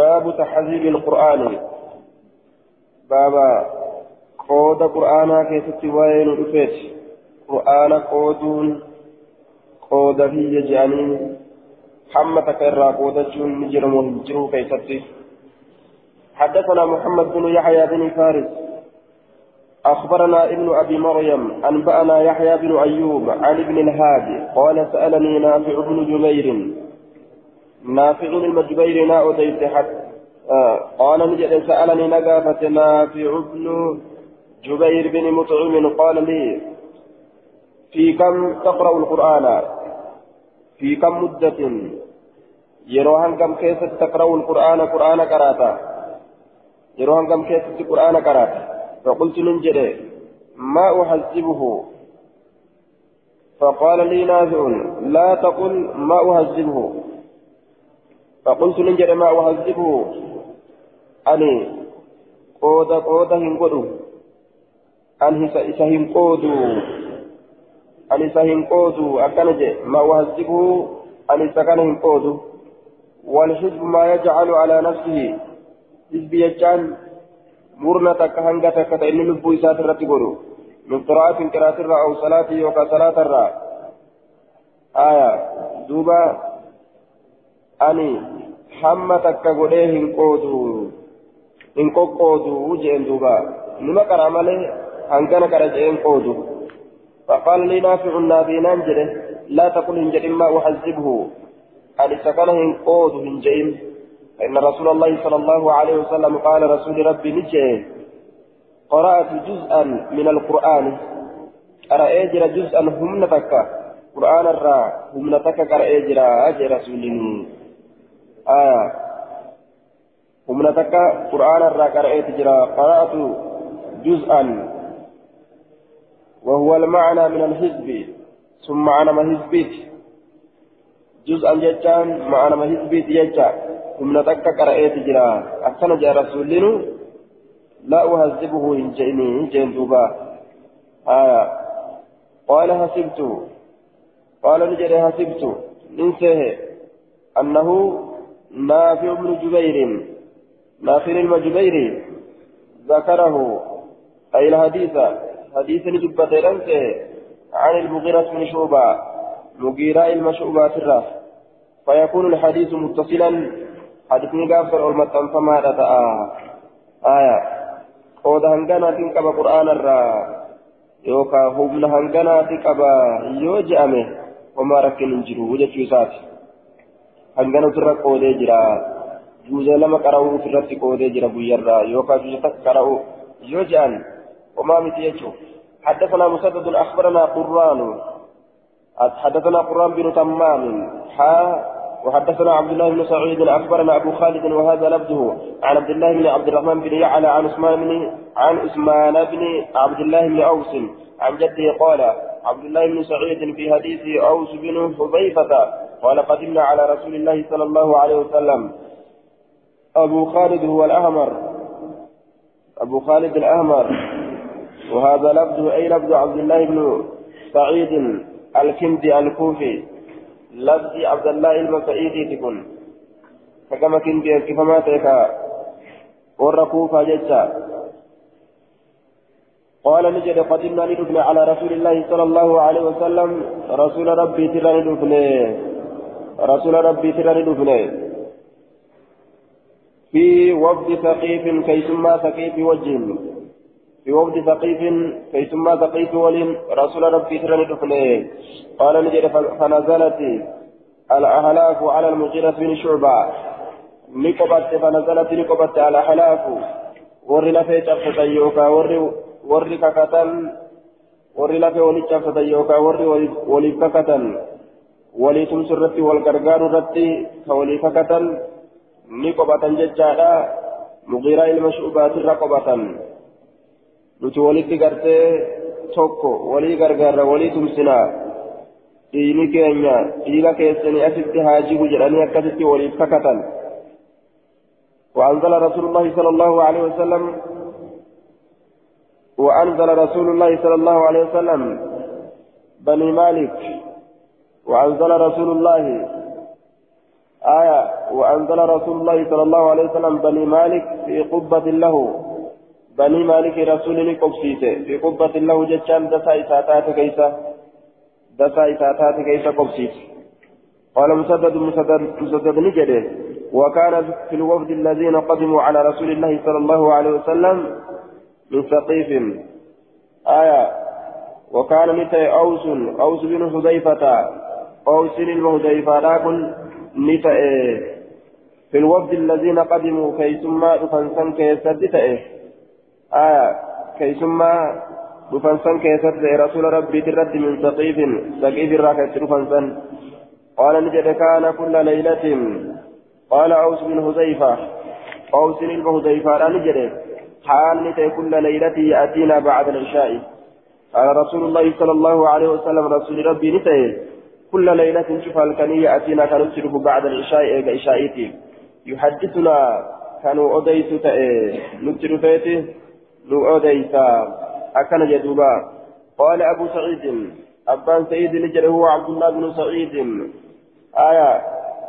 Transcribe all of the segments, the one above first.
باب تحذيب القرآن. بابا قود قرآنا كيف وين رفيت قرآن قودون قود في يجانين حمتك الرا قودتون نجرم ونجرو كيف حدثنا محمد بن يحيى بن فارس. أخبرنا ابن أبي مريم أنبأنا يحيى بن أيوب عن ابن الهادي قال سألني نافع بن جبير نافع المجبير نا أتيت حتى آه قال نجد سألني نقافة نافع بن جبير بن مطعم قال لي في كم تقرأ القرآن؟ في كم مدة؟ يروهن كم كيف تقرأ القرآن؟ قرآن قراتا. يروهن كم كيف القرآن قراتا. فقلت ننجد ما أحزبه فقال لي نافع لا تقل ما أهذبه. فقلت ننجد ما أهذبه أني قود قود هنقودو أن إسا هنقودو أن إسا هنقودو أكنج ما أهذبه أن إسا كان هنقودو والحزب ما يجعل على نفسه. حزب يجعل هنگا تكا تإني لبو إسات الرتي قولوا من قراءة قراءة الرا أو صلاة يوكا صلاة الرا. آية. دوبا. أني حمى تكا قوليه هنقودوا هنقودوا وجين دوبا نما قرأ مالي هنگانا قرأ جين قودوا فقال لي نافع النبي ننجره لا تقل هنجر ما أحذبه أن سكنه هنقود هنجئم فإن رسول الله صلى الله عليه وسلم قال رسول ربي نجي قرأت جزءا من القرآن قرأ جزءا هم نتك قرآن الرا هم نتك قرأ أجي رسول آية هم نتك قرآن الرا قرأ جرا قرأت جزءا وهو المعنى من الحزب ثم معنى ما حزبيت جزءا جتان معنى ما حزبيت جتان humna takka qara'eeti jira akkana jaa rasuullinu laa uhazzibuhu hin je'ini hin jeen duuba aya qaala hasibtu qaala ni jedhe hasibtu nin نافع بن جبير ذكره. أي الحديث حديث جبة لنسه عن المغيرة بن شعبة مغيرة المشعوبة الراس فيكون الحديث متصلا. حديثني غافر المتن فما رتا آية. قود هنغانا تنكب قرآن الرا. يوكا هم هنغانا تنكب يوجأمه وما ركن وجه شوسات هنغانا ترى قودي جرا جوزة لما قرأوا ترى قودي جرا بيرا يوكا جوزة قرأوا يوجأن وما متيجو حدثنا مسدد أخبرنا قران حدثنا قران بن تمام حا وحدثنا عبد الله بن سعيد اخبرنا ابو خالد وهذا لفظه عن عبد الله بن عبد الرحمن بن يعلى عن عثمان بن عن عثمان بن عبد الله بن اوس عن جده قال عبد الله بن سعيد في حديث اوس بن حذيفه قال قدمنا على رسول الله صلى الله عليه وسلم. أبو خالد هو الاهمر أبو خالد الاهمر وهذا لفظه أي لفظ عبد الله بن سعيد الكندي الكوفي. لفظ عبد الله المسعيدي تكون. فكما كنت كفما تيكا ورقوفا جتا قال نجد قدمنا ندفن على رسول الله صلى الله عليه وسلم. رسول ربي ترى ندفن رسول ربي ترى ندفن في وفد ثقيف كيسما ثقيف وجه في وفد ثقيف كيسما ثقيف ولين رسول ربي ترى ندفن قال نجد فنزلت الأهلاك على المغيرة بن شعبة. نقبت فنزلت نقبت على أهلاك وري لفي شفتا يوكا وري وري ككتن. وري لفي ولي شفتا يوكا وري ولي ككتن. ولي تمس الرتي والغرغار الرتي كولي ككتن نقبت ججالا مغيرة المشعوبات رقبة nuti walitti gartee tokko walii gargaarra walii tumsinaa. Dhiini keenya dhiiga keessanii asitti haajibu jedhanii akkasitti waliif kakatan. وأنزل رسول الله صلى الله عليه وسلم وأنزل رسول الله صلى الله عليه وسلم بني مالك وأنزل رسول الله. آية. وأنزل رسول الله صلى الله عليه وسلم بني مالك في قبة له. بني مالك رسول قبسيته. في قبة له جتشان دسا إساتات كيسة دسا إساتات كيسة قبسيته قال مسدد مسدد مسدد نجده. وكان في الوفد الذين قدموا على رسول الله صلى الله عليه وسلم من ثقيف. آية. وكان متى أوس أوس بن حذيفة. أوس المهديفة لكن متى في الوفد الذين قدموا كيسما دفنسن كيسد آية كيسما دفنسن كيسد رسول ربي ترد من ثقيف ثقيف الراكة دفنسن قال نجد كان كل ليلة. قال أوس بن حذيفة أوس بن حذيفة نجد. حال كل ليلة يأتينا بعد العشاء. قال رسول الله صلى الله عليه وسلم رسول ربي نتي كل ليلة شوف الكنية يأتينا كانوا نشرب بعد العشاء إيجا إشائيتي يحدثنا كانوا أوديت نتر فيتي نو أوديت أكن جدوبا. قال أبو سعيد أبان سعيد نجد هو عبد الله بن سعيد. آية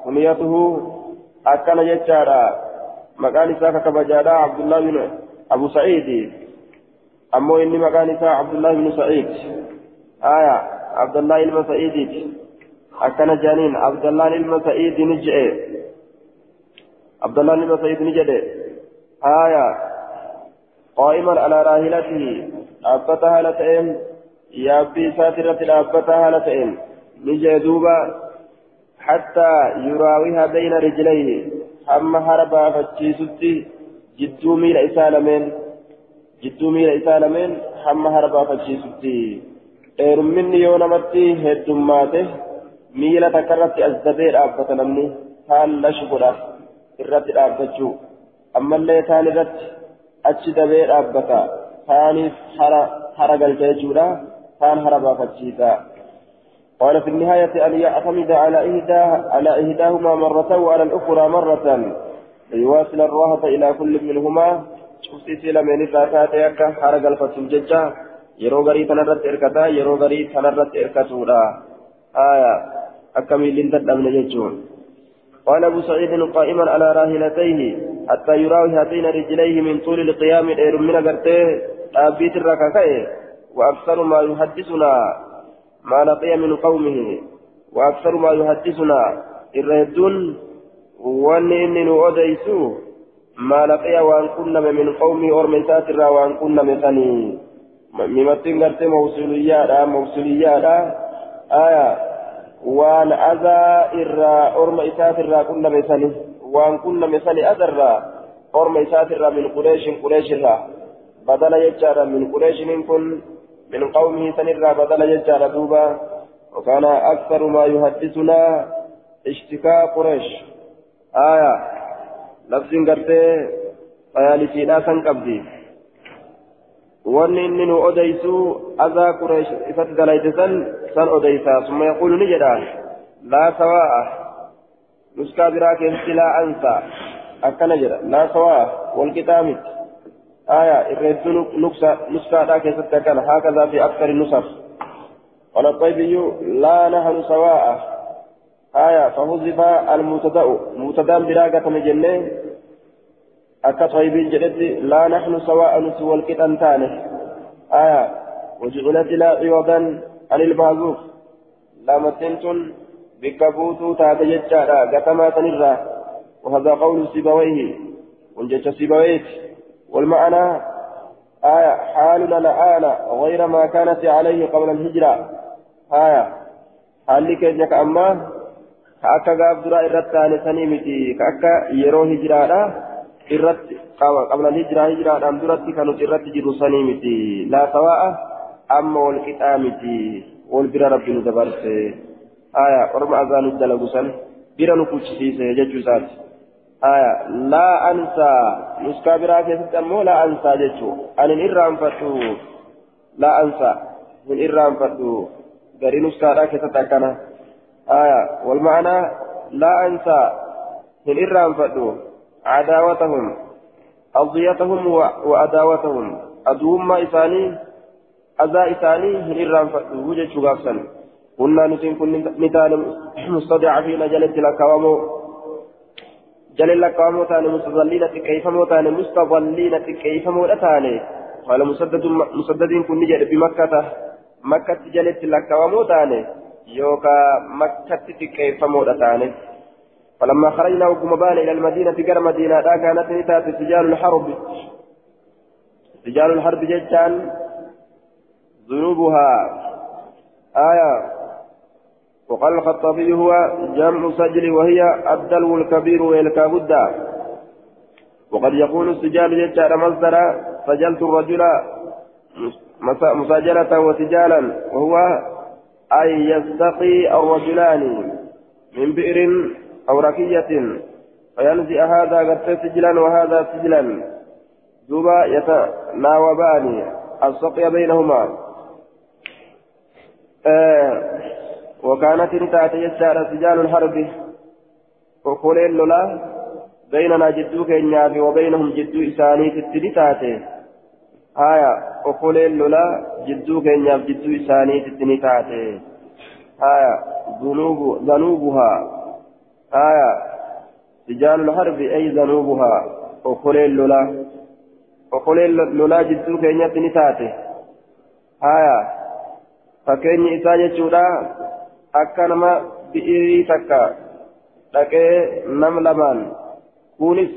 كنيته أكن جدارا مكان ساكا كبجادا عبد الله بن أبو سعيد. أمو إني مكان عبد الله بن سعيد. آية عبد الله بن سعيد. أكن جانين عبد الله بن سعيد نجئ عبد الله بن سعيد نجد آية قائما على راهلته أبتها لتئن يابي ساترة الأبتها لتئن نجي دوبا حتى يراويها بين رجليه أما هربا فتشيستي جدو ميل إسالمين جدو ميل إسالمين أما هربا فتشيستي yoo namatti heddummaate miila takka irratti as dabee dhaabbata namni taan lashi godha irratti dhaabbachuu ammallee taan irratti achi dabee dhaabbata taaniif hara galcha jechuudha taan hara baafachiisa قال في النهاية أن يعتمد على إهدى على إهداهما مرة وعلى الأخرى مرة ليواصل الراحة إلى كل منهما شفتي سيلا من الراتات يكا حرق الفتن ججا يرو غري تنرت إركتا يرو غري تنرت إركتولا آية أكمل لندد أمن ججون قال أبو سعيد قائما على راهلتيه حتى يراوي هاتين رجليه من طول القيام من قرته. أبيت الركاكي وأكثر ما يحدثنا ما لقي من قومه. وأكثر ما يحدثنا الرهدون. وأن أديسو ما لقي وأن كنا من قومه أرمي ساترا وأن كنا مثني ممتن قرت موصولية موصولية آية. وأن أذى إرى أرمي ساترا كنا مثني وأن كنا مثني أذرا أرمي ساترا من قريش قريش بدل يجار من قريش كن من قومه سنرى بدل يجعل دوبا وكان أكثر ما يحدثنا اشتكاء قريش آية لفظ قرتي فيالتي لا سنقبدي wanni inni nu odeysu azaa qureesh isatti dalayte san san odeysa summa yaquulu ni jedha laa sawaa'a nuskaa biraa keessatti laa ansa akkana jedha laa sawaa'a walqixaa miti الرد نكسة نسخة كيست كان هكذا في أكثر النسخ قال الطيبي لا نحن سواء آية فحذف المبتدأ مبتدأ براقة مجنة أكا طيبين جلد لا نحن سواء نسوى الكتان تاني آية وجعلت لا عوضا عن المعذوف لا متنتن بكبوت تاتي ججارا قتما تنرى وهذا قول سيبويه ونجج سيبويه والمعنى آية حالنا الآن غير ما كانت عليه قبل الهجرة آية حالي كيف أما كأكا قاب درا إرت تاني سنيمتي كأكا يرو هجرة إرت قبل الهجرة هجرة أم درت كانت إرت جرو سنيمتي لا سواء أما والكتامتي والبرا ربي ندبرت آية ورم أذان الدلقسن بيرا نكوتشيسي ججو ساتي آية لا أنسى نسكا برا كيست أمو لا أنسى جتشو أن الإرام فتو لا أنسى من إرام فتو غري نسكا را كيست أكنا آية والمعنى لا أنسى من إرام فتو عداوتهم أضيتهم وأداوتهم. أدوهم ما إساني أذى إساني فتو وجد شغافسا كنا نسين كن نتان مستضعفين جلت لكوامو جل لك وموتان مستظلين كيف موتان مستظلين كيف موتان قال مسدد مسدد كن نجد بمكة مكة. جلت لك وموتان يوكا مكة كيف موتان فلما خرجنا وكما بان إلى المدينة قرى مدينة كانت نتات سجال الحرب. سجال الحرب ججان ذنوبها. آية وقال الخطابي هو جمع سجل وهي الدلو الكبير والكابدا وقد يكون السجال ججار مصدر سجلت الرجل مساجلة وسجالا وهو أن يستقي الرجلان من بئر أو ركية فينزئ هذا قد سجلا وهذا سجلا. دوبا يتناوبان السقي بينهما. آه وكانت انتهت يسار سجال الحرب. وقولين لولا بيننا جدو كينيا وبينهم جدو إساني تتنتاتي آية وقولين لولا جدو كينيا جدو إساني تتنتاتي آية ذنوب ذنوبها. آية سجال الحرب أي ذنوبها وقولين لولا وقولين لولا جدو كينيا تتنتاتي آية فكيني إسا جدودا nama bi'irii takka dhaqee nam lamaan kunis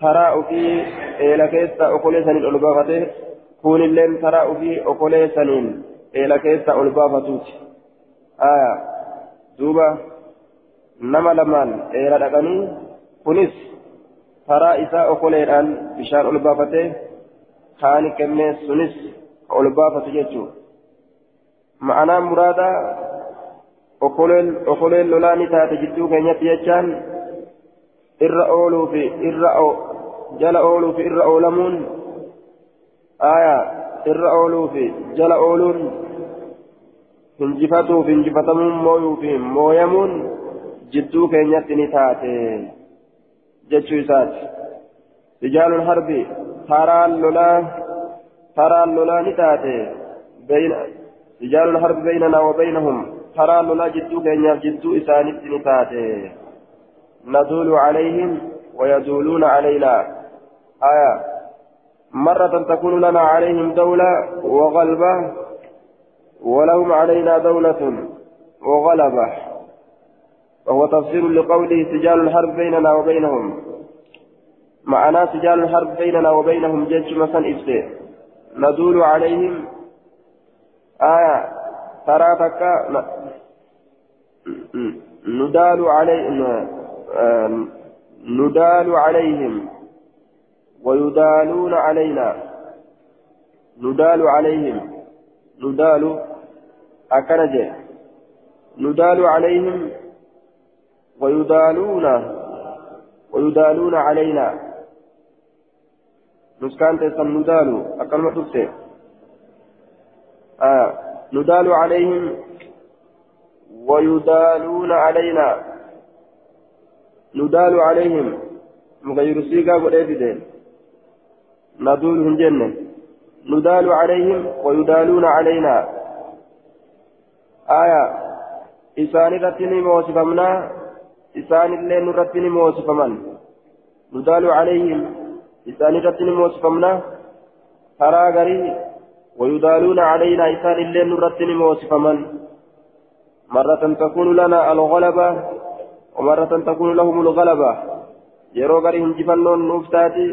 taraa ofii eela keessa okolee saniin ol baafate kunilleen taraa ofii okolee saniin eela keessa ol baafatuuti aya duuba nama lamaan eela dhaqanii kunis taraa isaa okoleedhaan bishaan ol baafate kaani kennee sunis ol baafatu jechuudha ma'anaan muraadaa okoleen lolaa ni taate jidduu keenyatti jechaan irra ooluu fi irra jala ooluu fi irra oolamuun aayaa irra ooluu fi jala ooluun hinjifatuu fi hinjifatamuun mooyuu fi mooyamuun ni taate jechuu isaati rijaalul harbi taraan lolaa taraan lolaa ni taate rijaalul harbi baynanaa wa baynahum ترى لولا جدو كينيا جدو إسانيت نتاتي ندول عليهم ويدولون علينا آية مرة تكون لنا عليهم دولة وغلبة ولهم علينا دولة وغلبة وهو تفسير لقوله سجال الحرب بيننا وبينهم. معنى سجال الحرب بيننا وبينهم جيش مثلا إفسي ندول عليهم. آية. ترى تكا ندال عليهم ندال عليهم. ويدالون علينا. ندال عليهم. ندال. أكنجة. ندال عليهم. ويدالون ويدالون علينا. نسكان تسم ندال أكن آه ندال عليهم ويدالون علينا. ندال عليهم. مغير سيقا قد ندولهم جنة ندال عليهم ويدالون علينا. آية إسان رتني موصفمنا إسان اللين رتني موصفمن ندال عليهم إسان رتني موصفمنا ترى غري ويدالون علينا إسان اللين رتني موصفمن مرة تكون لنا الغلبة ومرة تكون لهم الغلبة يرو غري هنجفنون نفتاتي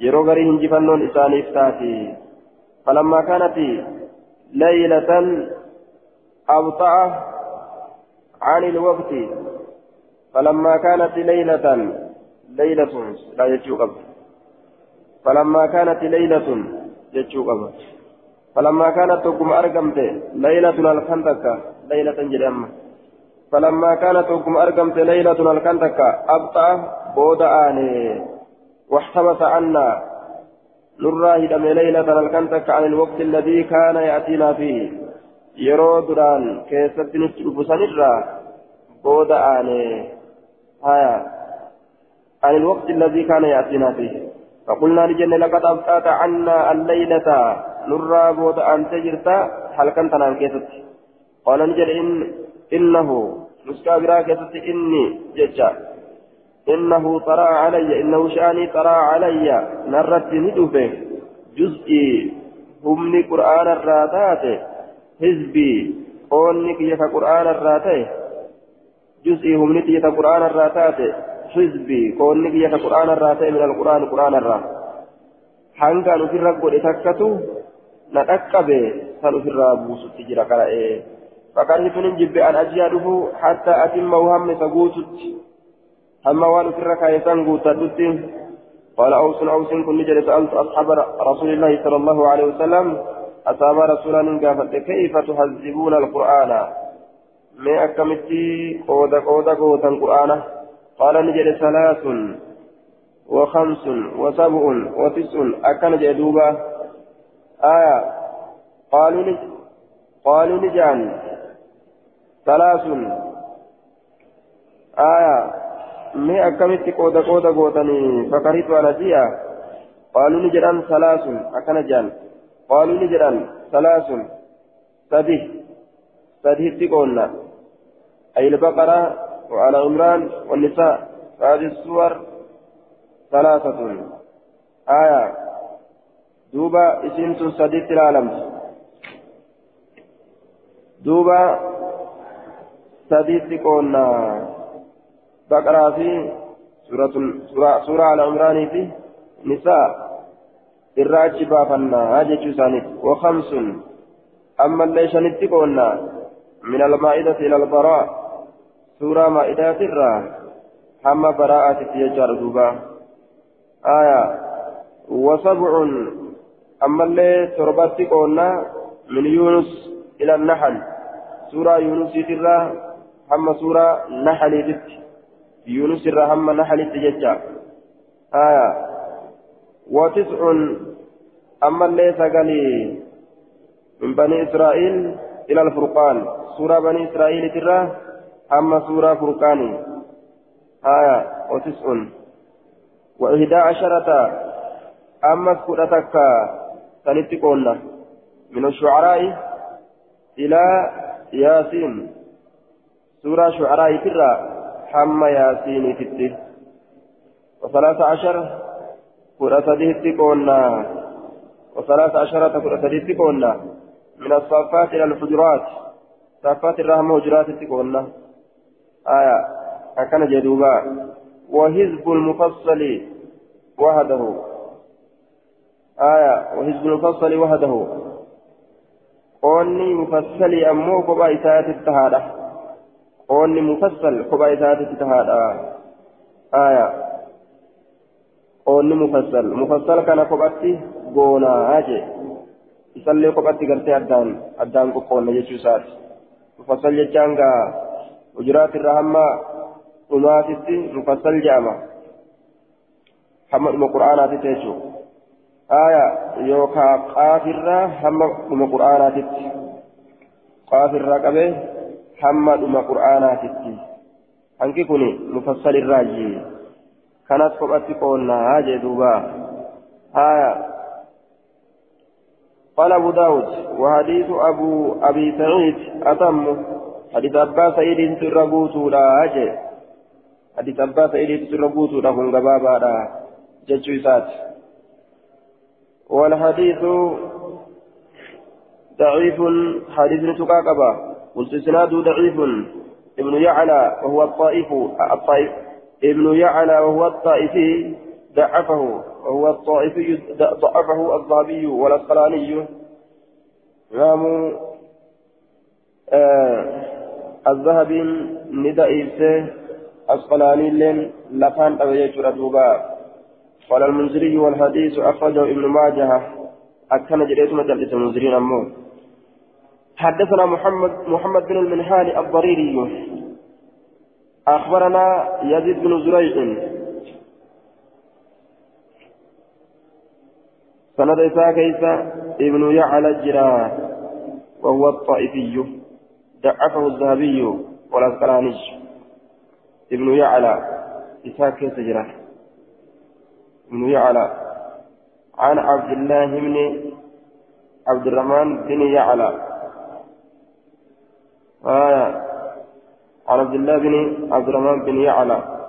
يرو غري هنجفنون إساني افتاتي فلما كانت ليلة أبطأ عن الوقت فلما كانت ليلة ليلة لا يجوب فلما كانت ليلة يجوب فلما كانت تقوم أرقمت ليلة الخندق ليلة جريمة فلما كانت وكم أرقمت ليلة الكنتك أبطأ بود آني. واحتبس عنا نراه دم ليلة الكنتك عن الوقت الذي كان يأتينا فيه. يرو دران كيست نتشوف سنرا بود هايا عن الوقت الذي كان يأتينا فيه. فقلنا لجنة لقد أبطأت عنا الليلة. نرى بود أن تجرت هل كنت نام كيست. قال نجل إن إنه نسكا براكة إني ججا. إنه طرأ علي. إنه شأني طرأ علي. نرت ندفه جزئي. همني قرآن الراتات حزبي. قولني كيف قرآن الراتات جزئي همني كيف قرآن الراتات حزبي قولني كيف قرآن الراتات من القرآن قرآن na dhaqqabe san ofirraa buusutti jira qara'ee faqarri hin jibbe an ajiyaa dhufu hatta atimmahu hamma isa guututti hamma waan ofirra kaayesan guuttadhutti قال أوس أوس كن نجد سألت أصحاب رسول الله صلى الله عليه وسلم أصحاب رسول الله كيف تهذبون القرآن ما أكمتي قود قود قوتا القرآن قال نجد ثلاث وخمس وسبع وتسع أكن جدوبا آية قالوا نج قالوا نجان ثلاث آية مي أكمت قودا قودا قوتني فكرهت على جيا قالوا نجران ثلاث أكن جان قالوا نجران ثلاث سديه سديه تقولنا أي البقرة وعلى عمران والنساء. هذه السور ثلاثة. آية. دوبا اسمت سديت العالم. دوبا سديت قولنا بقرة في سورة سورة, سورة على عمران في نساء. الراجي بافنا هاجي سانيت وخمس. أما اللي شنت من المائدة إلى البراء. سورة مائدة الرا حما براءة تيجار دوبا آية وسبع أما اللي تربتي قلنا من يونس إلى النحل سورة يونس ترى هم سورة نحل تت يونس ترى هم نحل تججا آية وتسع أما اللي سقلي من بني إسرائيل إلى الفرقان سورة بني إسرائيل ترى هم سورة فرقاني آية وتسع وإحدى عشرة. أما كرتك سنتقولنا من الشعراء إلى ياسين. سورة شعراء ترى حم ياسين تتي وثلاث عشر. كرة تقولنا وثلاث عشرة. كرة تقولنا من الصفات إلى الحجرات. صفات الرحمة وجرات تقولنا. آية أكن جدوبا. وحزب المفصل وحده. آية وحزب المفصل وحده. قولني مفصل أمو قبا إساءة التهادة. قولني مفصل قبا إساءة التهادة. آية قولني مفصل. مفصل كان قباتي قونا آجي. يصلي قباتي قرتي أدان أدان قونا يجوسات. مفصل يجانغا. وجرات الرحمة dhumaatitti mufassal jedhama hamma dhuma qur'aanaatti jechuudha aya yookaan qaafirraa hamma dhuma qur'aanaatitti qaafirraa qabee hamma dhuma qur'aanaatitti hanqi kun mufassalirraayi kanas kophatti qoonnaa jee duuba aya قال أبو داود وحديث أبو أبي سعيد أتم حديث أبا سعيد سرقوت لا أجل حديث أبا سعيد تسربوت لهم غبابا جتشو سات والحديث ضعيف حديث تقاقبا قلت سناد ضعيف. ابن يعلى وهو الطائف الطائف. ابن يعلى وهو الطائفي ضعفه وهو الطائفي ضعفه الضابي والأسقلاني. إمام آه الذهبي ندى أسقلاني لين لفان أبي دوبا قال المنذري والحديث أخرجه ابن ماجه. أكن جريت مجلس المنذرين أمو. حدثنا محمد محمد بن المنهال الضريري. أخبرنا يزيد بن زريع. سند إساء كيس ابن يعلى الجرا وهو الطائفي. ضعفه الذهبي والأسقلاني. ابن يعلى إسحاق كيف جرى ابن يعلى. عن عبد الله بن عبد الرحمن بن يعلى. آية عن عبد الله بن عبد الرحمن بن يعلى.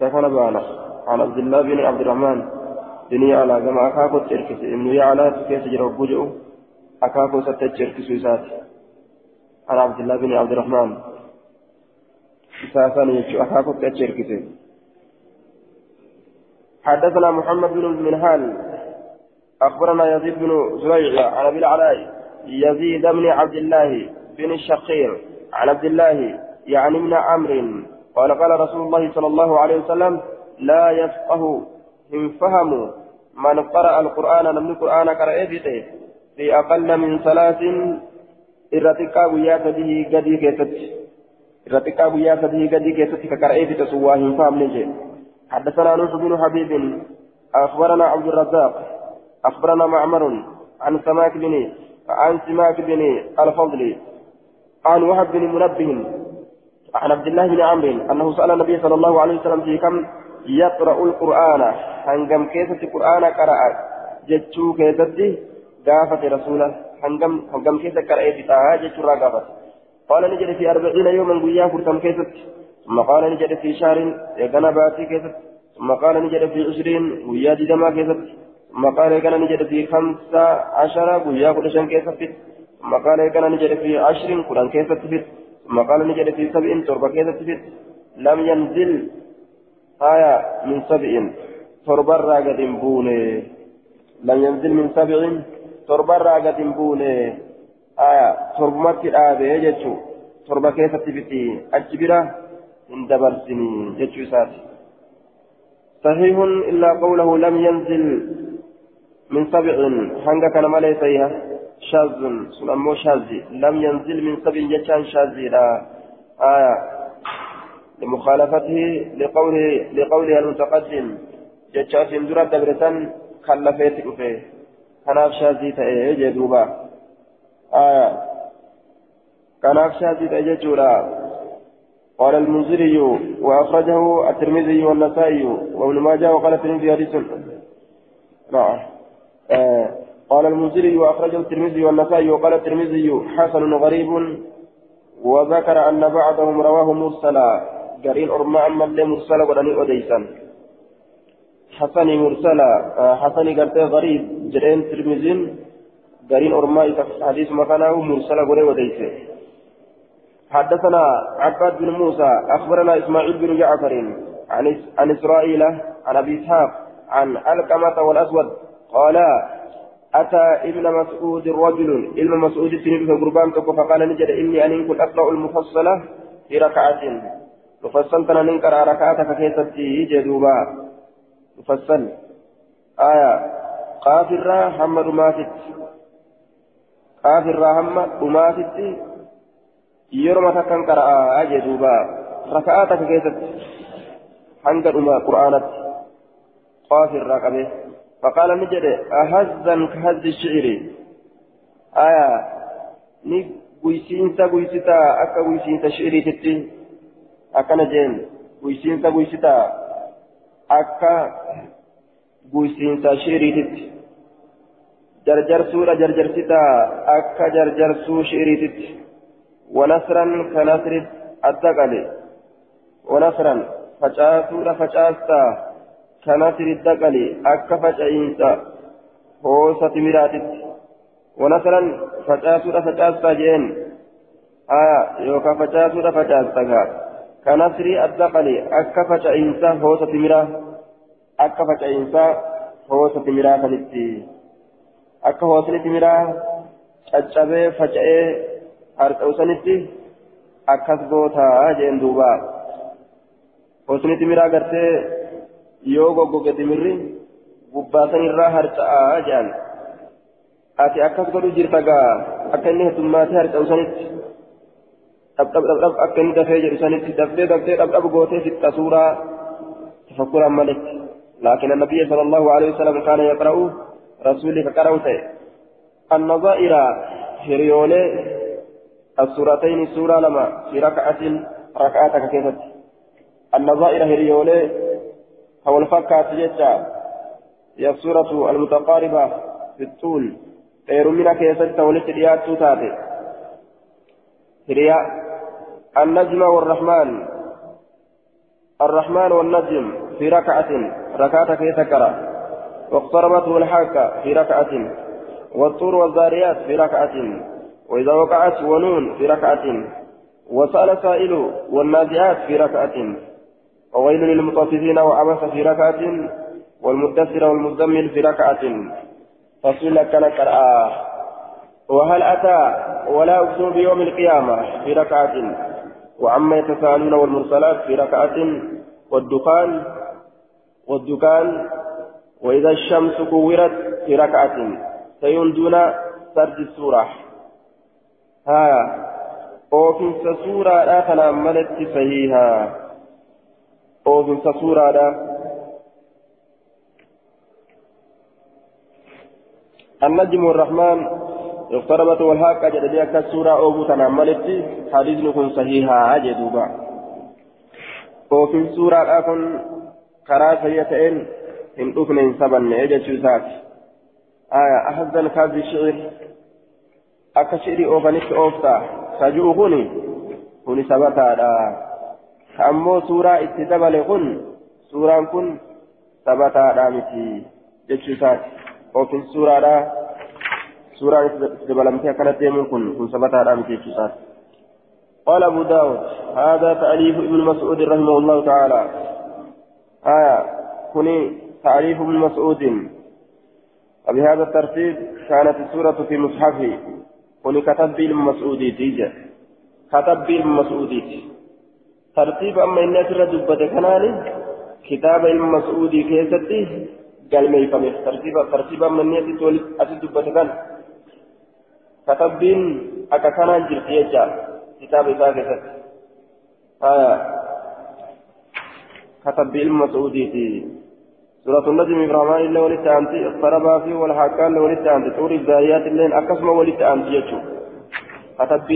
سكن بانا عن عبد الله بن عبد الرحمن بن على كما أكاكو تشركس ابن يعلى كيف جرى بوجهه أكاكو ستشركس وسات عن عبد الله بن عبد الرحمن. ساسان يجو تشركس حدثنا محمد بن المنهال أخبرنا يزيد بن زريع عن أبي العلاء. يزيد بن عبد الله بن الشقير عن عبد الله يعني من عمرو. قال قال رسول الله صلى الله عليه وسلم لا يفقه. إن فهموا من قرأ القرآن لم القرآن قرأ في أقل من ثلاث إرتقى ويا سديه قدي كيست إرتقى ويا سديه قدي كيست كقرأ في تسواه فهم نجي حدثنا نوح بن حبيب أخبرنا عبد الرزاق أخبرنا معمر عن سماك بن عن سماك بن الفضل عن وهب بن منبه عن عبد الله بن عمرو أنه سأل النبي صلى الله عليه وسلم في كم يقرأ القرآن هنجم كيسة القرآن قرأ جتشو كيسة قافة رسوله هنجم هنجم كيسة قرأ فتاها جتشو قافة قال نجد في أربعين يوما قيا فرتم كيسة ثم قال نجد في شهر يقنا باتي كيسة ثم قال نجد في عشرين قيا دما كيسة ثم قال يقنا نجد في خمسة عشر قيا قدشان كيسة ثم قال يقنا نجد في عشر قرآن كيسة ثم قال نجد في سبع تربة كيسة لم ينزل آية من سبع تربرا قد بونه لم ينزل من سبع تربرا قد بونه آية تربمت الآبة يجتشو تربة كيف تبتي أجبرة من دبرسني يجتشو ساتي صحيح إلا قوله لم ينزل من سبع حنقا كان مالي سيها شاذ سنمو شاذي لم ينزل من سبع يجان شاذي لا آية لمخالفته لقوله لقوله المتقدم جتشاس درا دبرتان خلفت شازي تأيه جدوبا آية كناف شازي تأيه جورا قال المنذري وأخرجه الترمذي والنسائي وابن ماجه وقال الترمذي حديث نعم آه قال المنذري وأخرجه الترمذي والنسائي وقال الترمذي حسن غريب وذكر أن بعضهم رواه مرسلا قرين أرما أما اللي مرسلة ودني أديسان حسني مرسلة حسني قرتي غريب جرين ترمزين قرين أرما حديث مكانه مرسلة ودني أديسان حدثنا عباد بن موسى أخبرنا إسماعيل بن جعفر عن عن إسرائيل عن أبي إسحاق عن ألقمة والأسود قال أتى ابن مسعود رجل ابن مسعود سنبه قربان فقال نجد إني أن كنت أقرأ المفصلة في ركعة. مفصل تنا ننكر ركعتك كيستي جدوبا. مفصل. قافر هم دماتت قافر هم دماتت يرمى تكن قرأ جدوبا ركعتك كيستي حنك دما قرآنت قافر ركبه فقال نجد أهزا كهز الشعر آية ni guysiinsa guysitaa akka guysiinsa shi'iriititti akkana jeen guysiinsa guysita akka guysiinsa shiiriititti wanasran ka nasri adda qale wanasran facaasuudha facaasta ka nasri adda qale akka faca'iinsa hoosa timiraatitti wanasran facaasuudha facaasta jeen aya yookaan facaasuudha facaasta gaa كنصري الدقل أكا فجأينسا هوسة تمرا أكا فجأينسا هوسة تمرا كنتي أكا هوسة تمرا caccabee faca'ee harca'u sanitti akkas gootaa jeen duuba hosni timiraa gartee yoo goggoge timirri gubbaasan irraa harca'aa jedhan ati akkas godhu jirta gaa akka inni heddummaatee harca'u sanitti dhab dhab dhab dhab akka inni dafee jedhu sanitti dafee dafee dhab dhab gootee fixa suuraa tafakkuran malee لكن النبي صلى الله عليه وسلم كان يقرأ رسولك قرأت النظائر هريولي السورتين سورة لما في ركعة ركعتك كيفت النظائر هريولي هو الفكة جتا هي السورة المتقاربة في الطول. غير كيفت ولت رياض تاتي هريا النجم والرحمن. الرحمن والنجم في ركعة ركعة كي تكرى واقتربته الحاكة في ركعة والطور والذاريات في ركعة وإذا وقعت ونون في ركعة وسأل سائل والنازعات في ركعة وويل للمطففين وعبس في ركعة والمدثر والمزمل في ركعة. فصل كان قرآ وهل أتى ولا أقسم بيوم القيامة في ركعة؟ وعما يتساءلون والمرسلات في ركعة؟ والدخان والدكان وإذا الشمس كورت في ركعة سيون سرد السورة. ها أوفنس سورة لا تناملت صحيحا. أوفنس سورة لا. النجم الرحمن اقتربت والهاكة جددي أكا سورة أوبو تناملت حديث نكون صحيحا أجدوبا وفي سورة أكون كرا سيئتين إن أكن إن سبن إجا آية أحزن كاذي شعر أكا شعري أوفنك أوفتا سجوء هوني هوني سبتا أمو سورة اتدبل كن سورة كن سبتا دامتي جتشوزات وفي سورة سورة دبلمتها كانت يمين كن كن سبتا دامتي جتشوزات قال أبو داود هذا تأليف ابن مسعود رحمه الله تعالى آية كني تعريف ابن مسعود. وبهذا الترتيب كانت السورة في مصحفه. كني كتب ابن مسعود تيجا كتب ابن مسعود. ترتيب أما إن أسر دبة كناني كتاب ابن مسعود كيستي. قال ما يفهم ترتيب ترتيب أما إن أسر دبة كان. كتب ابن أكا كان جرتي كتاب ذاك آية كتب علم مسعودي سورة النجم إبراهيم إلا ولدت أنت اقتربا في والحاكان ولدت أنت. طور الزاريات اللين أكسم ولدت أنت يجو. كتب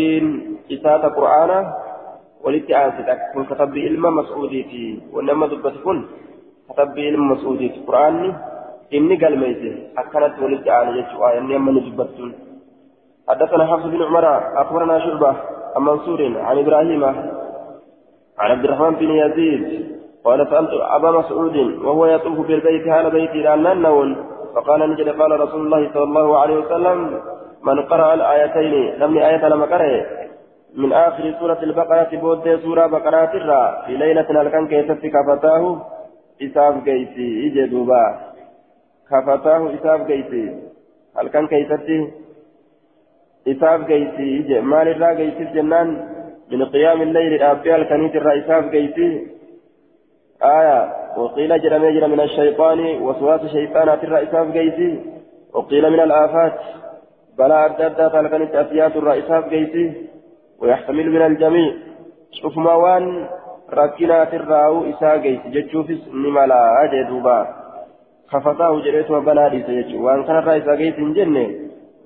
إساءة قرآن ولدت أنت. كن كتب علم مسعودي وإنما دبت كن. كتب علم مسعودي قرآن إني قال ميته أكلت ولدت أنت يجو. آية إني أما نجبتون حدثنا حفص بن عمر أخبرنا شعبة عن منصور عن إبراهيم عن عبد الرحمن بن يزيد قال سألت أبا مسعود وهو يطوف بالبيت هذا بيتي لأنه فقال نجد قال رسول الله صلى الله عليه وسلم من قرأ الآيتين لم آية لما قرأ. من آخر سورة البقرة بود سورة بقرة الرا في ليلة الكن كيست كفتاه؟ إساف قيسي إجدوبا كفتاه إساف قيسي الكن كيست إساف قيسي إجي. مال الرا قيسي جنان من قيام الليل أبي الكنيت الرا إساف قيسي آية وقيل جرم يجرى من الشيطان وسواس شيطانات الرا إساف قيسي وقيل من الآفات بلا أدى الكنيت أسيات الرا إساف قيسي ويحتمل من الجميع. شوف موان ركنات الراو إساف قيسي جتشوفس نملا أجدوبا خفتاه جريتها بنادي سيجو وأن كان الرا إساف قيسي جنة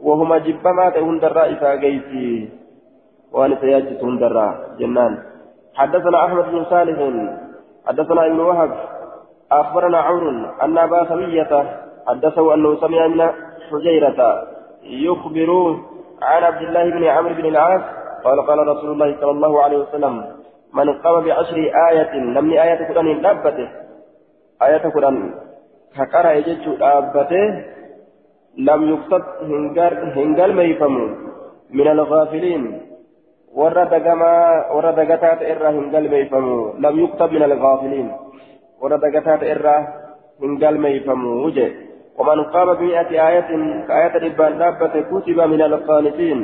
وهما جبما تهون درا إسا قيسي وأن سياجس درا جنان. حدثنا أحمد بن صالح حدثنا ابن وهب أخبرنا عمرو أن أبا سمية حدثه أنه سمع من حجيرة يخبر عن عبد الله بن عمرو بن العاص قال قال رسول الله صلى الله عليه وسلم من قام بعشر آية لم آية قرآن دابته. آية قرآن كقرأ يجد دابته لم يكتب هنجر ميفمو من الغافلين. ورد دقما ورد دقتات إرى هنجل ميفمو لم يكتب من الغافلين ورد دقتات إرى هنجل ميفمو وجه ومن قام بمئة آية كآية ربان دابة كتب من القانتين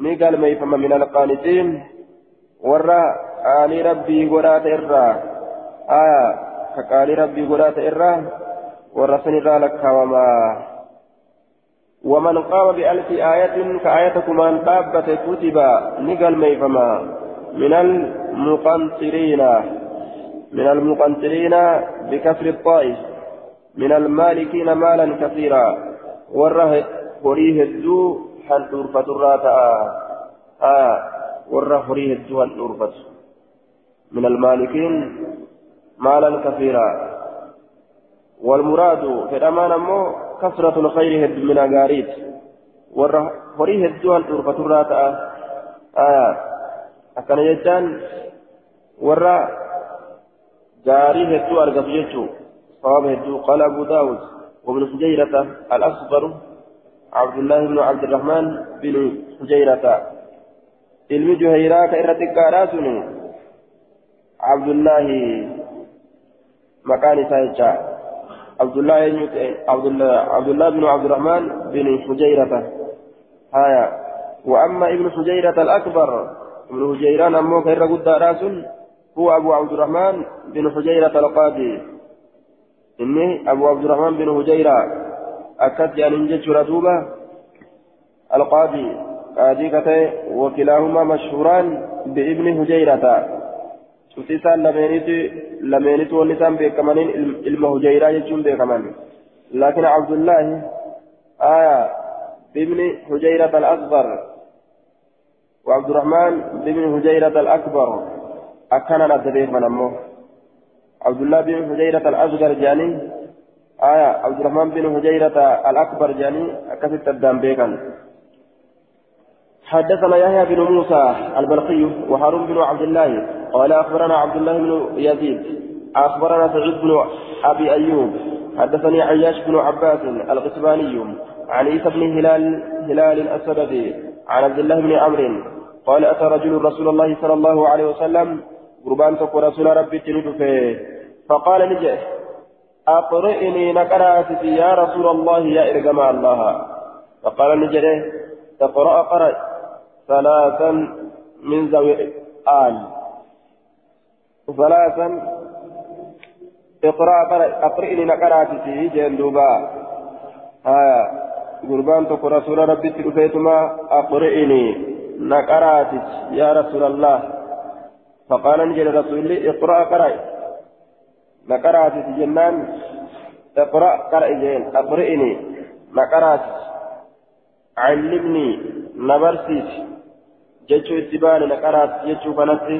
نقل ميفم من القانتين ورى آل ربي قرات إرى آية كقال ربي قرات إرى ورسن لك وما ومن قام بألف آية كآية كمان دابة كتب نقل ميفما من المقنطرين من المقنطرين بكسر الطائف من المالكين مالا كثيرا وره هريه الدو حن تورفة الراتا. آه وره هريه الدو تورفة. من المالكين مالا كثيرا. والمراد في الأمان أمو كثرة الخير هد من أغاريت. وريه هدوها الأرفة الراتا آية أكن يجان ورا غاري هدو أرقب جيتشو صواب هدو. قال أبو داود وابن حجيرة الأصغر عبد الله بن عبد الرحمن بن حجيرة. علم جهيرة كإرتك راسني عبد الله مكان سايجا. عبد الله عبد الله عبد الله بن عبد الرحمن بن حجيرة. هايا. وأما ابن حجيرة الأكبر ابن حجيران أمو خير قد رأس هو أبو عبد الرحمن بن حجيرة القاضي. إني أبو عبد الرحمن بن حجيرة أكد يعني نجد ردوبة القاضي قاضي كتي وكلاهما مشهوران بابن حجيرة. شفتيسان لمينيت لمينيت والنسان بكمانين علم حجيرة يجون بكمان لكن عبد الله آية بابن حجيرة الأصغر وعبد الرحمن بن حجيرة الأكبر أكان ندبيه من أمه عبد الله بن حجيرة الأصغر جاني آية عبد الرحمن بن حجيرة الأكبر جاني أكثت الدم بيكا حدثنا يحيى بن موسى البلقي وهارون بن عبد الله قال أخبرنا عبد الله بن يزيد أخبرنا سعيد بن أبي أيوب حدثني عياش بن عباس القسباني عن عيسى بن هلال هلال الأسدي عن عبد الله بن عمرو قال أتى رجل رسول الله صلى الله عليه وسلم قربان تقول رسول ربي تندفه فقال نجي أقرئني نقرأت يا رسول الله يا إرجم الله. فقال نجي تقرأ قرأ. ثلاثا من ذوي آل. ثلاثا اقرأ قرأ أقرئني نقرأت في جندوبا آية قربان تقول رسول ربي تندفه أقرئني. نقراتك يا رسول الله. فقال نجل رسول اقرأ قرأ. نقراتك جنان اقرأ قرأ جين أقرئني. نقراتك علمني جتشو اتبان نقرات جتشو فنسي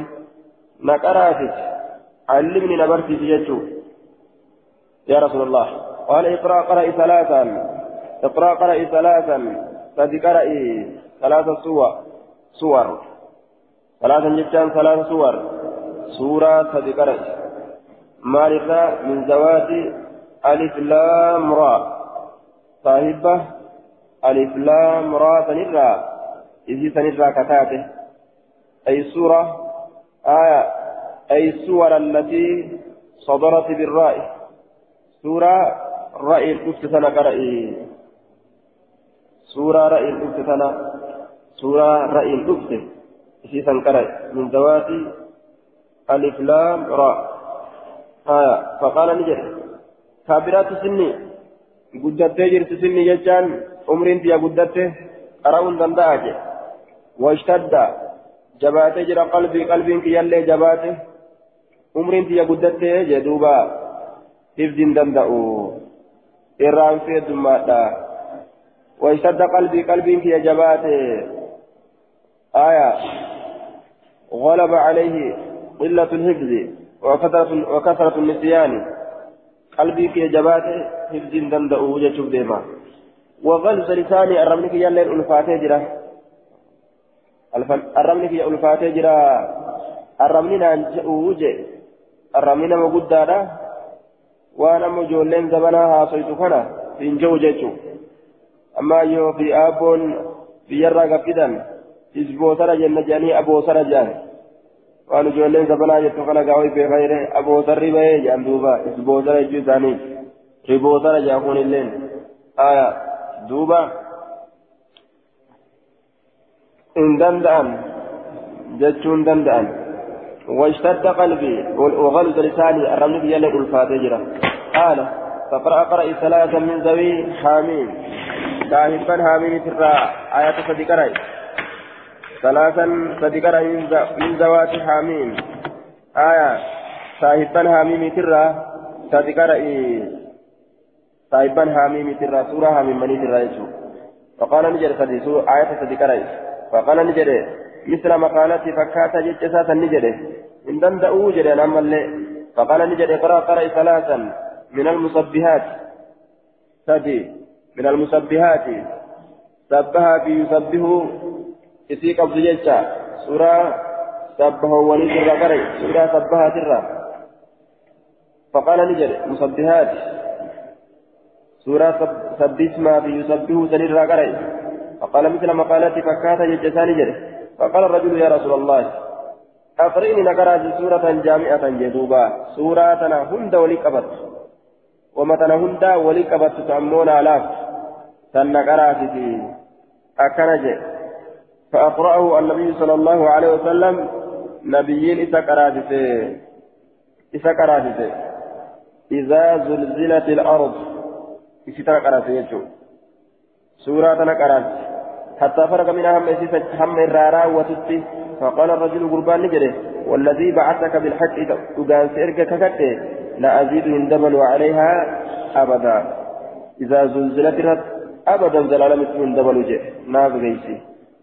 نقراتك علمني نبرسيك جتشو يا رسول الله قال اقرأ قرأ ثلاثا اقرأ قرأ ثلاثا فذكر ثلاث سور صور ثلاثا جتان ثلاث صور سورة تذكرت مالكة من زوات ألف لام را صاحبة ألف لام را تنرى إذ تنرى كتاته أي سورة؟ آية. أي السور التي صدرت بالرأي. سورة رأي الأفت سنة قرأي سورة رأي الأفت سنة. سورة رأي الأفت في سنكرة من ذوات ألف لام راء آية. فقال نجد كابرات سني. قدت جرت سني جتان. عمر انت يا قدت أراون دنداج واشتد. جبات جرى قلبي قلبي كي يلي جبات عمر انت يا قدت جدوبا تفدين دندأو. إران في الدماء واشتد قلبي قلبي كي جبات آية. غلب عليه قلة الحفظ وكثرة وكثرة النسيان. قلبي في جباته حفظ دندأ وجهه ديما. وغلظ لساني الرملك الرملك يا ألفاتي جرا الرملين أن وجه الرملين مقدارا وأنا مجولين زمنها صيت كنا في جوجته أما يو في آبون في يرى قفدا isboosara jenna jedhanii aboosara jedhan waan ijoolleen sabanaa jettu kana gaawii beekayre aboosarri bahee jedhan duuba isboosara jechuu isaanii riboosara jedhan kun illeen aya duuba danda'an jechuu hin danda'an واشتد قلبي وغلظ لساني الرمل يلي الفاتجرة قال فقرأ قرأ ثلاثة من ذوي حامين كاهبا حامين ترى آيات صديقرأي ثلاثا صدقر من ذوات حاميم. آية صاحبا حاميم ترى صدقر صاحبا حاميم ترى سورة حاميم مني ترى يسوع. فقال نجد صديق آية صدقر فقال نجد مثل مقالتي فكاتا جتساسا نجد إن دندأوا جد أنا فقال نجد اقرأ قرأ ثلاثا من المصبهات سدي من المصبهات سبها بيسبه isii qabdu jecha suuraa sabbahawwanii irraa bare suuraa sabbahaati irraa فقال نجد مسبحات سورة سبس ما في يسبه سنير راقري فقال مثل مقالتي فكاتا يجساني جد فقال الرجل يا رسول الله أقرئني نقرأ سورة جامعة جدوبا سورة هند ولي قبط. ومتنا هند ولي قبط تعمون آلاف سنقرأ في أكنج فأقرأه النبي صلى الله عليه وسلم. نبيين إذا قرأت إذا زلزلت الأرض. إذا قرأت يجو سورة قرأت حتى فرق منها هم هم الرارا وتتي فقال الرجل قربان نجده والذي بعثك بالحق تقان سيرك ككته لا أزيد هندبل عليها أبدا. إذا زلزلت الأرض أبدا زلال مثل هندبل جه ناب غيسي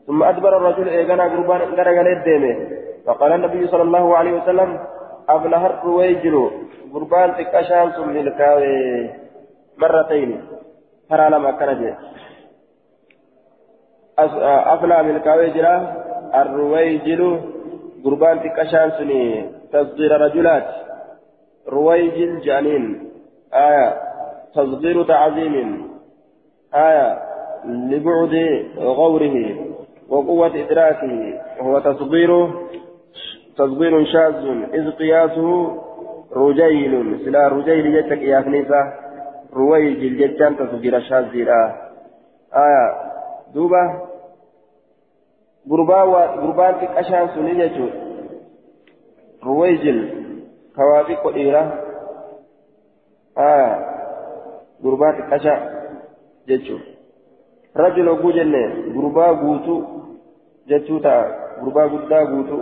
ثم أدبر الرجل إيغانا قربان غرغل الديمه فقال النبي صلى الله عليه وسلم أبلها الرويجل قربان تكاشان ثم الكاوي مرتين. ترى لما من الكاوي جرا الرويجل قربان تكاشان سني تصغير رجلات رويجل جانين آية تصغير تعظيم آية لبعد غوره وقوة إدراكه وهو تصغيره تصغير شاذ إذ قياسه رجيل سلا رجيل جتك يا رويجل جتان تصغير شاذ آية دوبة غربا وغربان تكاشان سني جتو رويجل كوابي قديرة آية غربا تكاشا جتو رجل أبو جنة غربا غوتو جتو تا غربا غدا غوتو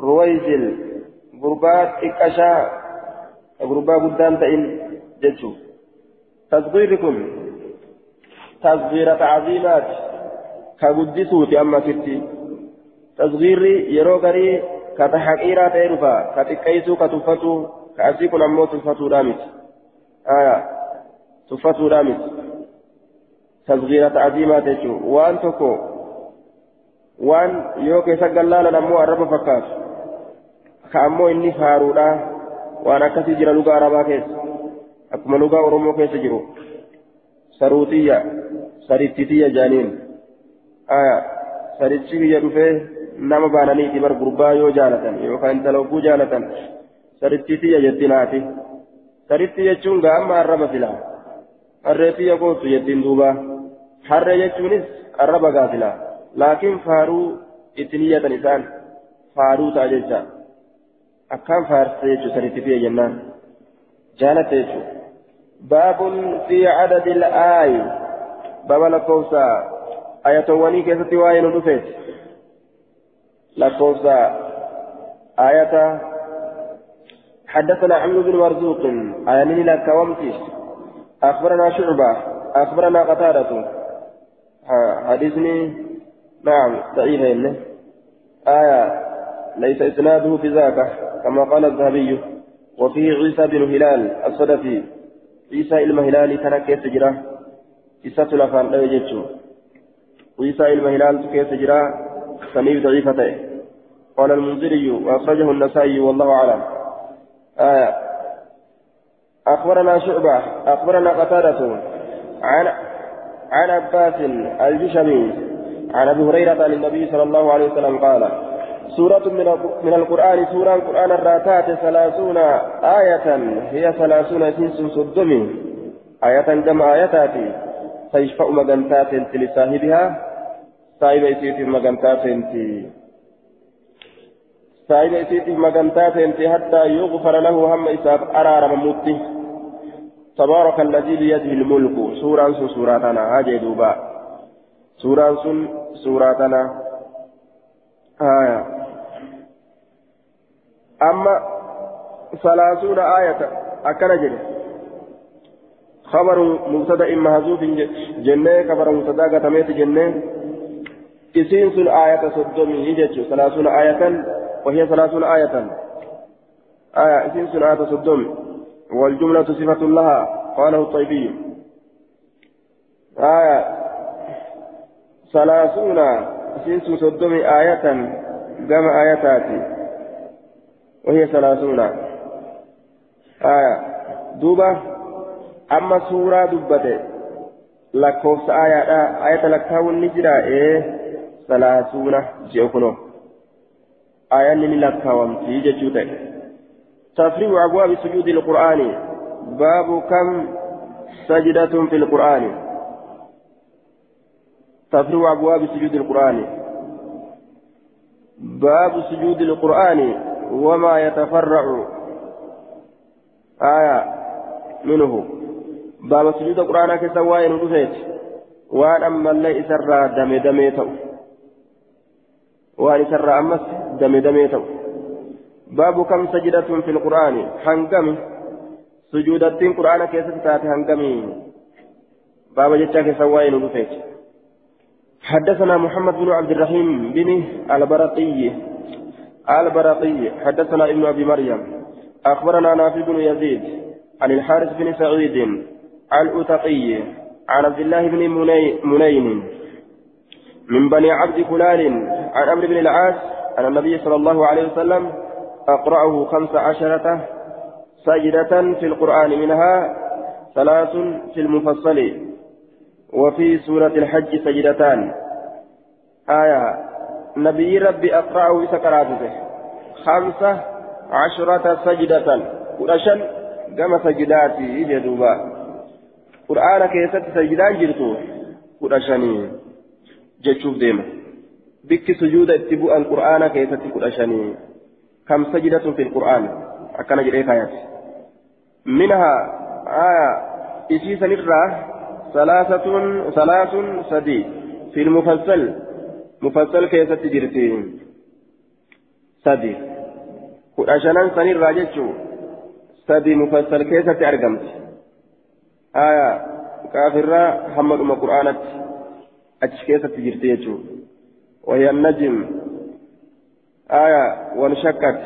رويزل غربات إكاشا غربا قدام تئن جتشو تصغيركم تصغير تعظيمات كقدسوتي أما ستي تصغيري يرو غري كتحقيرا تيرفا كتكيسو كتفتو كأسيكو نمو تفتو رامت آية تفتو رامت تصغير تعظيمات وان تكو وان يوكي سقلالا نمو ka ammoo inni faaruudha waan akkasii jira lugaa arabaa keessa. Akkuma lugaa oromoo keessa jiru. saruutiyya sarittitiyya jaaniin. Aya sarichi biyya dhufee nama baananiiti bar gurbaa yoo jaalatan yookaan intala obbuu jaalatan sarittitiyya jettinaati saritti jechuun gaamma arraba filaa harreetiyya gootu jettiin duuba. Harree jechuunis arraba gaa filaa laakiin faaruu ittiin iyyatan isaan faaruu ta'a jecha akkaan faarsee jechuun sarittitiyya jennaan. Jaalatte jechuudha. باب في عدد الآي. باب لكوسا. آية وني كيف تواين ودفت لكوسا. آية حدثنا عمرو بن مرزوق. آية لا كومتي أخبرنا شعبة. أخبرنا قتادة. حديثني. نعم صحيح آية. ليس إسناده بذاك كما قال الذهبي. وفيه عيسى بن هلال الصدفي. عيسى المهلال كان كيف تجرى عيسى تلفان لا يجتشو عيسى المهلال كيف تجرى سميع ضعيفته قال المنذري وأخرجه النسائي والله أعلم آية أخبرنا شعبة أخبرنا قتادة عن عن عباس الجشمي عن أبي هريرة عن النبي صلى الله عليه وسلم قال سورة من القرآن سورة القرآن الراتات ثلاثون آية هي ثلاثون سنس صدمي آية جمع آياتات فيشفع مجنتات لصاحبها صاحب يسيت مجنتات صاحب يسيت مجنتات حتى يغفر له هم إساب أرار مموته تبارك الذي بيده الملك. سورة سورة هاجي دوبا. سورة سورة آية. أما ثلاثون آية أكن جري. خبر مبتدأ محذوف جنة خبر مبتدأ قتميت جنة. إسين آية صدومي يجتشو ثلاثون آية وهي ثلاثون آية. آية إسين آية صدومي والجملة صفة لها قاله الطيبي. آية ثلاثون إسين سن صدومي آية جمع آياتاتي وهي ثلاثون آية دوبة أما سورة aayaadha. Ayata lakkaawun ni jira ee salaasuuna jee kunoo. Aayanni ni lakkaawamtii jechuu ta'e. تفريع أبواب سجود القرآن باب كم سجدة في القرآن تفريع أبواب سجود القرآن. باب سجود القرآن وما يتفرع. آية منه. باب سجود القرآن كسواء ندفت وان أما اللي إسرى دم دميتو وان إسرى أمس دم دميتو باب كم سجدة في القرآن؟ حنقم سجودة القرآن كيف تاتي حنقمي باب جتاك كسواء ندفت حدثنا محمد بن عبد الرحيم بن البرقي. البرقي. حدثنا ابن أبي مريم. أخبرنا نافع بن يزيد عن الحارث بن سعيد الأتقي عن عبد الله بن منين من بني عبد فلان عن عمرو بن العاص أن النبي صلى الله عليه وسلم أقرأه خمس عشرة سجدة في القرآن منها ثلاث في المفصل. وفي سورة الحج سجدتان آية نبي ربي أقرأه سكراته خمسة عشرة سجدة ورشن كما سجداتي جدوبا qur'aana keessatti sajdaan jirtu kudha shanii jechuuf deema bikki sujuuda itti bu'an qur'aana keessatti kudha shanii kam sajdatun fil qur'aan akkana jedhee kaayate minhaa salaasun sadii fil mufassal mufassal keessatti jirti sadi kudha shanan sanirraa jechuu sadi mufassal keessatti argamti آية كافرة محمد أم قرآنت أتشكيسة تجرتيجو وهي النجم آية وانشكت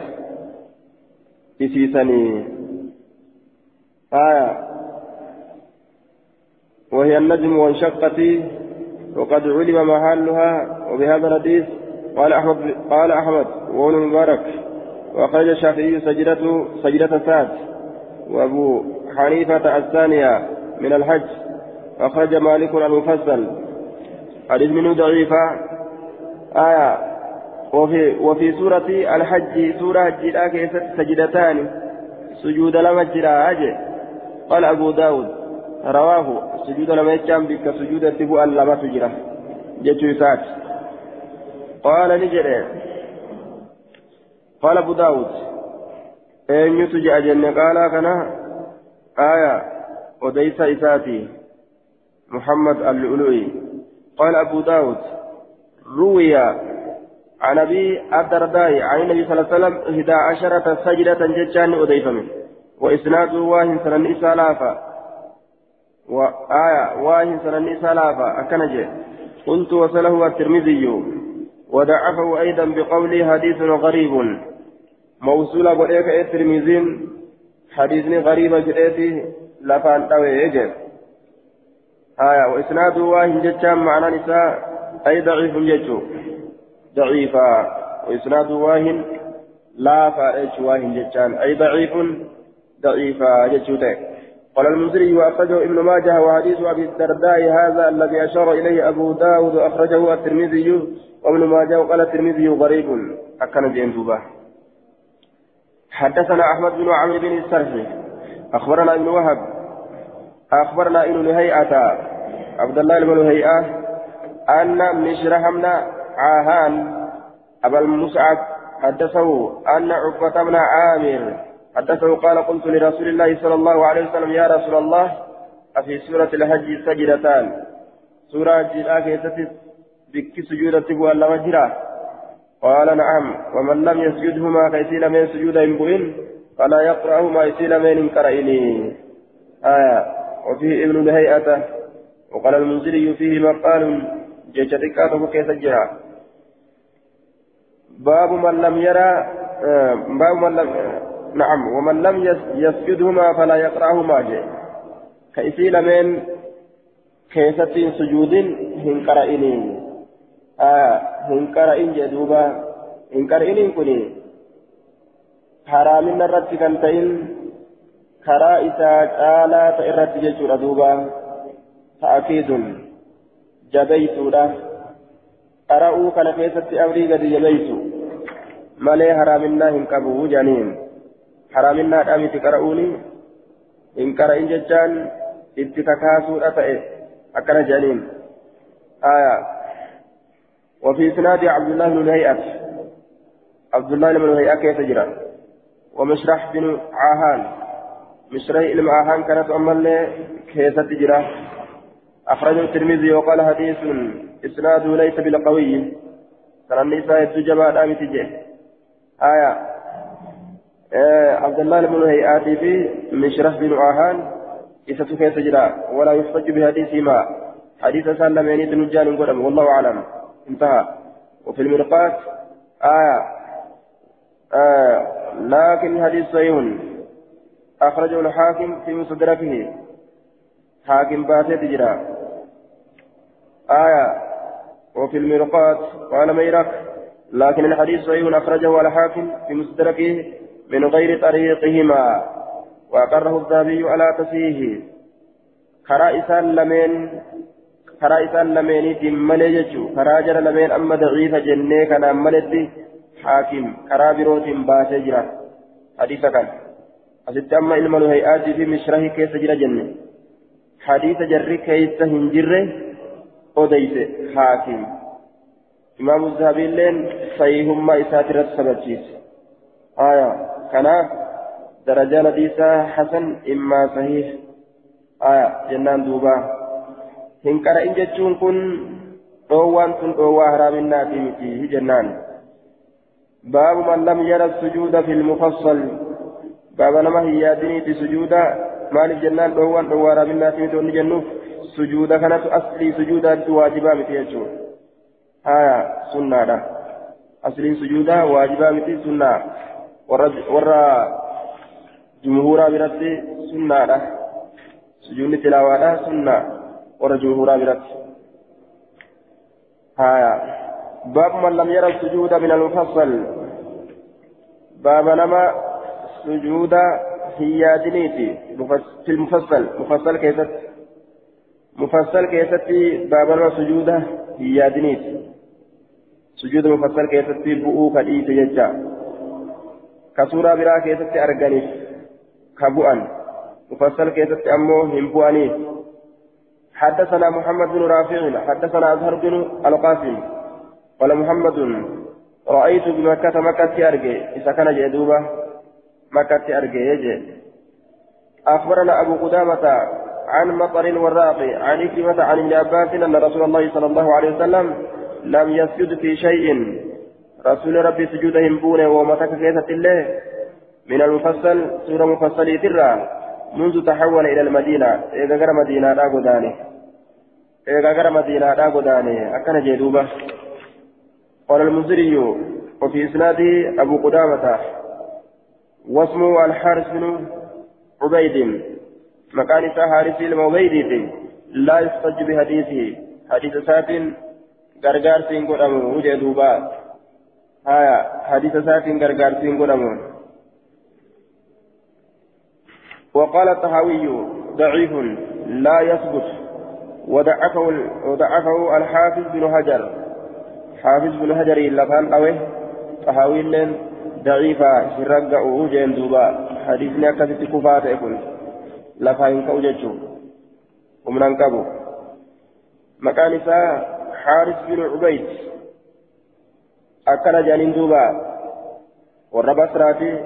إسيسني آية وهي النجم وانشقت وقد علم محلها وبهذا الحديث قال أحمد قال أحمد وابن مبارك وأخرج الشافعي سجدة سجدة سعد وأبو حنيفة الثانية من الحج. أخرج مالك المفصل. حديث منه ضعيفة آية. وفي وفي سورة الحج سورة الجلاء سجدتان. سجود لما جرى قال أبو داود. رواه سجود لما يجام بك سجود التبوء لما تجرى جتو قال نجري قال أبو داود أين يتجأ جنة قال كنا آية وديس إساتي محمد اللؤلؤي قال أبو داود روي عن أبي الدرداء عن النبي صلى الله عليه وسلم إحدى عشرة سجدة ججان أديف منه وإسناده واهن سنن إسالافا وآية واهن سنن إسالافا أكنجي قلت وصله الترمذي. وضعفه أيضا بقوله حديث غريب. موصولة بوليك الترمذي. حديث غريب جئتي لفان يجب آية وإسناد واهن جتشام معنى نساء. أي ضعيف جتشو. ضعيفا وإسناد واهن لا فارج واهن جتشان. أي ضعيف؟ ضعيفا جتشو قال المنذري وأخرجه ابن ماجه وحديث أبي الدرداء هذا الذي أشار إليه أبو داود أخرجه الترمذي وابن ماجه وقال الترمذي غريب. أكن جندوبه حدثنا أحمد بن عمرو بن السرحي أخبرنا ابن وهب. أخبرنا ابن لهيئة. عبد الله بن لهيئة. أن مشرح من عاهان أبا المسعد حدثه أن عقبة بن عامر حدثه قال قلت لرسول الله صلى الله عليه وسلم يا رسول الله أفي سورة الحج سجدتان. سورة الجلاء بك سجودة تبوى اللمجرة قال نعم ومن لم يسجدهما كيسيل من سجود إن فلا يقرأهما يسيل من كرئني آية. وفيه ابن الهيئة وقال المنزلي فيه مقال جيشتكاته كيف جرى. باب من لم يرى آه باب من لم نعم ومن لم يسجدهما فلا يقرأهما جي كيسيل من كيسة سجود qara'in jedhuuba hin qara'iniin kun haraaminna irratti kan ta'in karaa isaa caalaa ta irratti jechuudha duuba ta'akiidun jabeeysuudha qara'uu kana keessatti amrii gadi jabeeysu malee haraaminaa hin qabu janiin haraaminaadhaa miti qara'uuni? Hin qara'in jechaan itti kakaasuudha ta'e akkana janiin آية وفي إسناد عبد الله بن هيئة عبد الله بن هيئة كيف جرى ومشرح بن عاهان مشرح علم عاهان كانت أمال كيف تجرى أخرجه الترمذي وقال حديث إسناده ليس بالقوي كان النساء التجمع دام تجي آية عبد الله بن هيئات في مشرح بن عاهان إذا كيف تجرى ولا يحتج بحديثهما حديث سلم يعني تنجان قدم والله أعلم. انتهى. وفي المرقات آية آه لكن حديث صحيح. أخرجه الحاكم في مصدركه حاكم باتي تجرى. آية وفي المرقات قال ميرك لكن الحديث صحيح أخرجه الحاكم في مصدركه من غير طريقهما وأقره الذهبي على تسيه كرا لمن karaa isaan lameeniitiin malee jechuu karaa jara lameen amma daciifa jennee kanaan maletti haakim karaa birootiin baasee jira hadiisa kan asitti amma ilma luhay'aatii fi mishrahi keessa jira jenne hadiisa jarri keessa hin jirre odeyse haakim imaamu zahabiilleen sahihummaa isaati irratti كنا درجة نديسة حسن إما صحيح آية جنان دوبا هنكر إن جتشون كن روان تن روا هرامنا في متي جنان باب من لم يرى السجود في المفصل باب نما هي ديني بسجود مالك جنان روان روا هرامنا في متي جنوف سجود كانت أصلي سجود واجبا متي يجون آية سنة ده. أصلي سجود واجبا متي سنة warra jumhuuraa biratti sunnaadha. Sujuudni tilaawaadha sunnaa ورا جمهورا برات هايا باب من لم يرى السجود من المفصل باب نما سجود هي في المفصل مفصل كيست مفصل كيست باب نما سجود هي سجود مفصل كيست بؤو كديت يجا كسورة برا كيست أرغنيف كبؤن مفصل كيست أمو هم بؤنيف حدثنا محمد بن رافع حدثنا أزهر بن القاسم قال محمد رأيت بمكة مكة أرجي إذا كان جدوبة مكة أرجي يجي أخبرنا أبو قدامة عن مطر والراق عن إكرمة عن ابن عباس أن رسول الله صلى الله عليه وسلم لم يسجد في شيء رسول ربي سجودهم بونه ومتك كيسة الله. من المفصل سورة مفصلة ترى. منذ تحول إلى المدينة. إذا غير مدينة لا قداني. eegaa gara madiinaadhaa godaane akkana jee duuba قال المنذري وفي إسناده أبو قدامة. واسمه الحارث بن عبيد. مكان حارث المعبيد لا يحتج بحديثه. حديث سات غرغار سين قدامه وجه دوبا هايا حديث سات غرغار سين قدامه وقال الطحاوي ضعيف لا يثبت. وضعفه وضعفه الحافظ بن هجر حافظ بن هجر لفان قوي. طهاويل ضعيفة شرقة وجين دوبا. حديثنا كثت كفات يكون. لفان كوجتشو ومن أنكبو. مكان حارث بن عبيد. أكل جانين دوبا والرب سراتي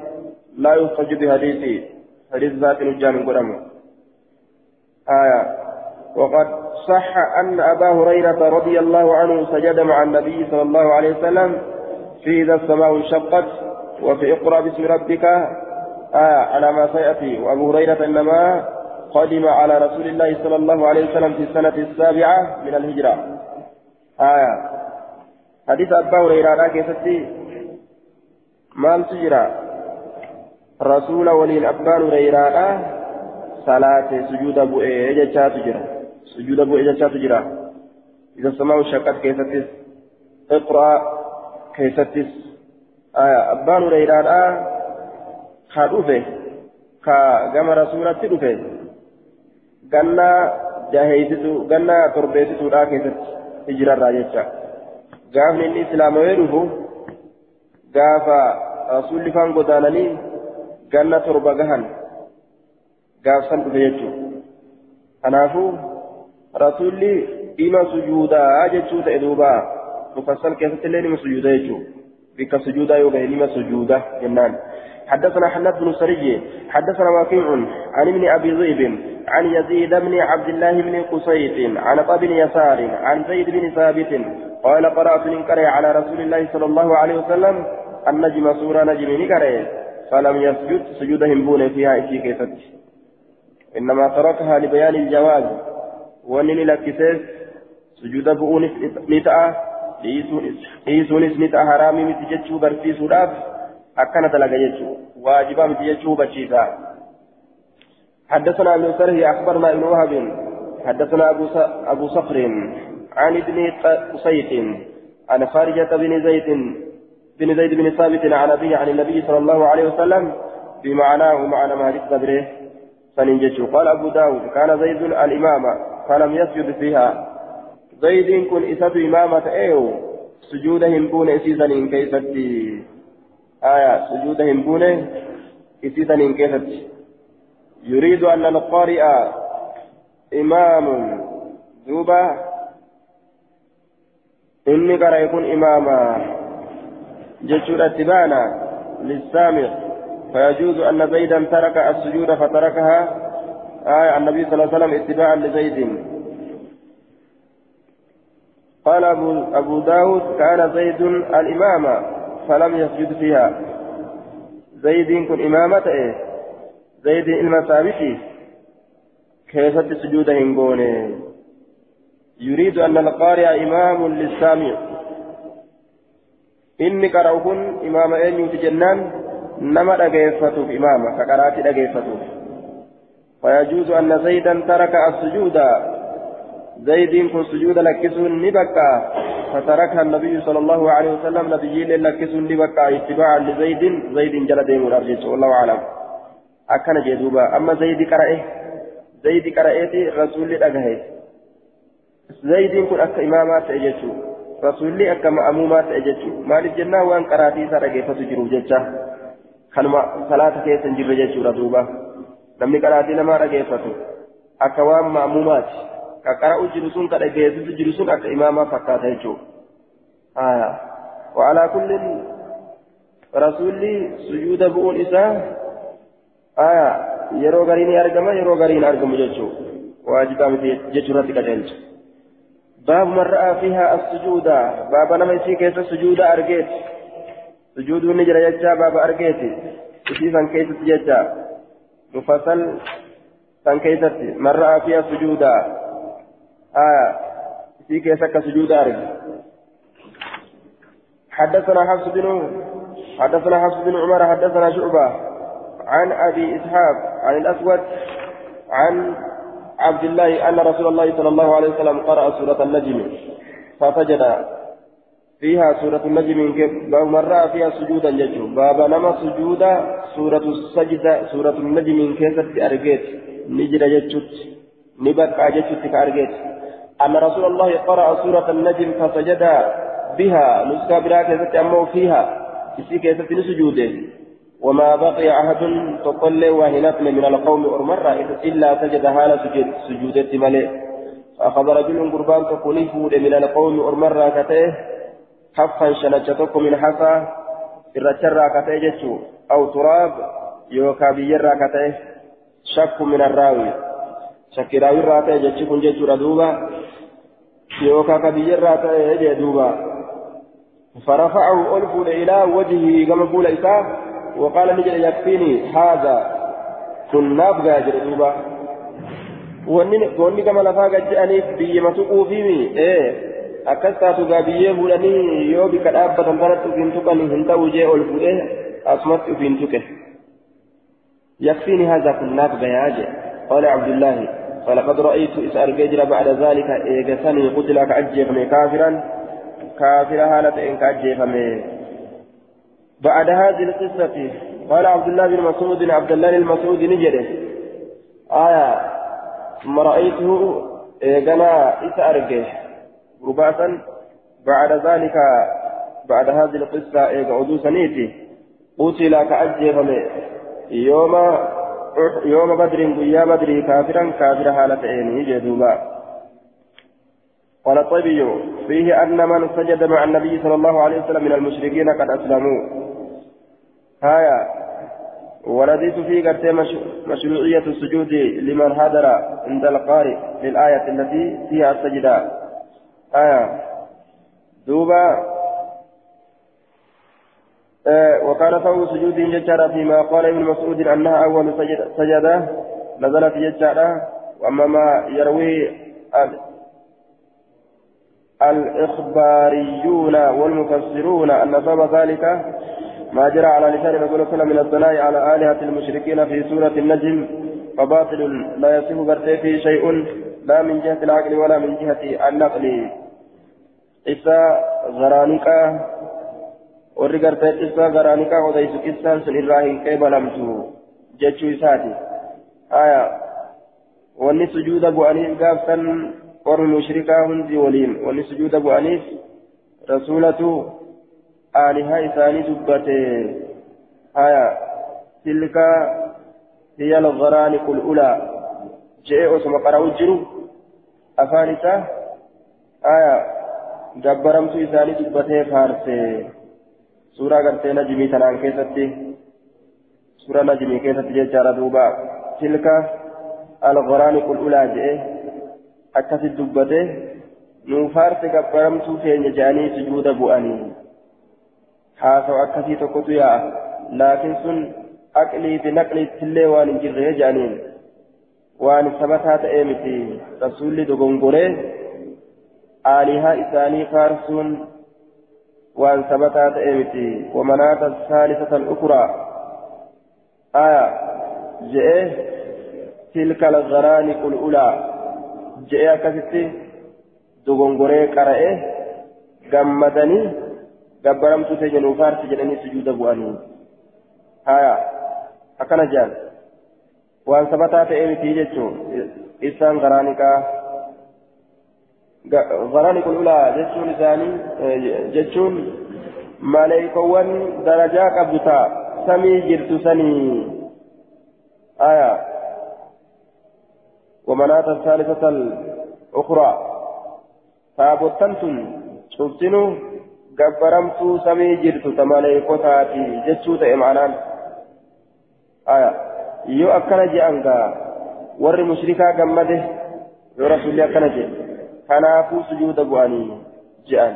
لا يخرج بحديثي حديث ذات نجان قدامه آية وقد صح أن أبا هريرة رضي الله عنه سجد مع النبي صلى الله عليه وسلم في إذا السماء انشقت وفي اقرأ باسم ربك آه على ما سيأتي وأبو هريرة إنما قدم على رسول الله صلى الله عليه وسلم في السنة السابعة من الهجرة آية حديث أبا هريرة كيستي مال تجرى رسول ولي أبا هريرة صلاة سجود أبو إيه تجرى سجود أبو إجاشات جرا إذا السماء شقت كيستس اقرأ كيستس آية أبان آه خادوفه كما رسولة دفه ganna jaheeysitu ganna torbeessituudha keessatti hijirarraa jecha. Gaafni inni islaamawee dhufu gaafa rasuulli faan godaananii ganna torba gahan gaafsan dhufe jechuudha kanaafuu rasuulli dhima sujuudaa jechuu ta'e duuba mufassal keessatti illee nima sujuuda jechuudha bikka sujuudaa yoo gahe nima sujuuda jennaan. حدثنا حناد بن سري حدثنا واقيع عن ابن ابي ذئب عن يزيد بن عبد الله بن قصيط عن ابا بن يسار عن زيد بن ثابت قال قرأت من على رسول الله صلى الله عليه وسلم النجم سورة نجم نكره فلم يسجد سجودهم بون فيها إشي كيفت. إنما تركها لبيان الجواز. ونني لكسيس سجود بؤون نتأ dhiisuunis ni ta'a haraamii miti jechuu barsiisuudhaaf akkana dalaga jechuu waajibaa miti jechuu hubachiisa حدثنا ابن سره أخبرنا ابن وهب حدثنا أبو صخر. عن ابن قصيط عن خارجة بن زيد بن زيد بن ثابت عن أبيه عن النبي صلى الله عليه وسلم بمعناه معنى ما ذكر فننجج قال أبو داود كان زيد الإمام فلم يسجد فيها. زيد كن إسد إمامة إيو سجودهم بون إسيسن كيفتي. آية سجودهم بون إسيسن كيفتي. يريد أن القارئ إمام دوبا إني قرأ يكون إماما جتشور اتبانا للسامع فيجوز أن زيدا ترك السجود فتركها آية النبي صلى الله عليه وسلم اتباعا لزيد قال أبو, أبو داود كان زيد الإمام فلم يسجد فيها زيد كن إمامة إيه زيد المسابقي كيف السجود هنقونه يريد أن القارئ إمام للسامع. kun imaama eenyuuti jennaan nama dhageeffatuuf imaama ka qaraati dhageeffatuuf فيجوز أن زيدا ترك السجود. زيد كن سجود لكسون نبكى فتركها النبي صلى الله عليه وسلم نبي لكسون نبكى اتباعا لزيد زيد جل ديم والله أعلم. أكن جدوبا أما زيد قرأه زيد قرأتي رسول الله زيد كن أك إمامات أجتشو rasuulli akka ma'amumaa ta'e jechuudha maaliif jennaa waan qaraatii isaa dhageeffatu jiruuf jecha kanuma salaata keessa hin jirre jechuudha duuba namni qaraatii namaa dhageeffatu akka waan ma'amumaati ka qara'u jiru sun ka dhageessisu jiru sun akka imaamaa fakkaata jechuudha wa'alaa kullin rasuulli sujuuda bu'uun isaa yeroo garii ni argama yeroo garii hin argamu jechuudha waajibaa miti jechuurratti qajeelcha. باب من رأى فيها السجود. باب نما يسي كيس السجود أرجيت. سجود النجرة يجا باب أرجيت. يسي سان كيس يجا. مفصل سان كيس من رأى فيها السجود. آه يسي كيس كسجود أرجيت. حدثنا حفص بن حدثنا حفص بن عمر حدثنا شعبة عن أبي إسحاق عن الأسود عن عبد الله أن رسول الله صلى الله عليه وسلم قرأ سورة النجم. فسجد فيها سورة النجم باب مرة فيها سجودا يجو. باب نما سجودا سورة السجدة سورة النجم كيست أرجيت. نجد يجوت. نبقى يجوت كأرجيت أن رسول الله قرأ سورة النجم فسجد بها. نسكا براكزة أمه فيها. في كيست سجوده وما بقي أحد تقل وهنتن من القوم أرمرة إلا سجد هال سجد سجودة ملئ فأخذ رجل قربان تقولي من القوم أرمرة كتيه حفا شنجتك من حفا الرجرة جتشو أو تراب يوكا بيرة كتيه شك من الراوي. شك راوي راتيه جتشكم جتشو ردوبا يوكا كبيرة كتيه جدوبا فرفعه ألف إلى وجهه كما قول إساء وقال نجري يكفيني هذا كنا بغا جريبا وني كما لفا جاني بي ما تقو فيني إيه أكستا تغا بي بولاني يو بي كداب بطن بنات تبين تبا نهن توجي أول بولين أسمت تبين تبا يكفيني هذا كنا بغا جاني قال عبد الله ولقد رأيت إسأل قجر بعد ذلك إيه قتلك عجيخ كافرا. كافرا هالة إن كعجيخ بعد هذه القصة قال عبد الله بن مسعود عبد الله بن مسعود نجده. آية ثم رأيته إيقنا إسأرجه رباطا بعد ذلك بعد هذه القصة إيقعدوا سنيتي. قتل كأجيهم يوم يوم بدر يا بدر كافرا كافر حالة عينه جدوبا قال الطيبي فيه أن من سجد مع النبي صلى الله عليه وسلم من المشركين قد أسلموا. هايا ورديت في قرتي مشروعية السجود لمن حضر عند القارئ للآية التي فيها السجدة. آية دوبا آه وكان فهو سجود ججارة فيما قال ابن مسعود أنها أول سجد سجدة نزلت ججارة وأما ما يروي الإخباريون والمفسرون أن سبب ذلك ما جرى على لسان رسول الله من الثناء على آلهة المشركين في سورة النجم فباطل لا يصح برتي فيه شيء لا من جهة العقل ولا من جهة النقل إسا غرانيكا warri gartee qissaa garaanikaa odeysu qissaan sun irraa hin qeebalamtu jechuu isaati aya wanni sujuuda bu'aniif gaafsan warri mushrikaa hundi waliin wanni sujuuda bu'aniif rasuulatu aalihaa isaanii dubbate aya tilka hiya algharaaniqu lulaa je'e osuma qara'u jiru afaan isaa aya gabbaramtuu isaanii dubbatee faarse suuraa gartee najimii tanaan keessatti suuraa najimii keessatti jechaadha duuba tilka algoraani qul'ulaa je'e akkasit dubbate nuufaarse gabbaramtuu keenya je'anii sujuuda bu'anii haasawu akkasii tokkotu yaa'a laakiin sun aqlii fi naqliittillee waan hin jirre je'aniin waan sabataa ta'ee miti rasuulli dogongoree aalihaa isaanii faarsuun وأن ثبتت إيمتي ومناة الثالثة الأخرى آية جئه تلك الغرانق الأولى جئه كستي دغنغوري قرأه gammadanii gabbaramtuu ta'e jenuu faarsi jedhanii sujuuda bu'anii haya akkana jedhan waan sabataa ta'ee miti jechuun isaan garaaniqaa غرانق الأولى جتشون ثاني جتشون ملائكوان درجة قبضتا سمي جرت سني آية ومناة الثالثة الأخرى تابوتنتن شفتنو gabbaramtuu samii jirtu ta maleekotaati jechuu ta'e ma'anaan yoo akkana je'an gaa warri mushrikaa gammade yoo rasulli akkana jedhe kanaafuu sujuuda bu'anii je'an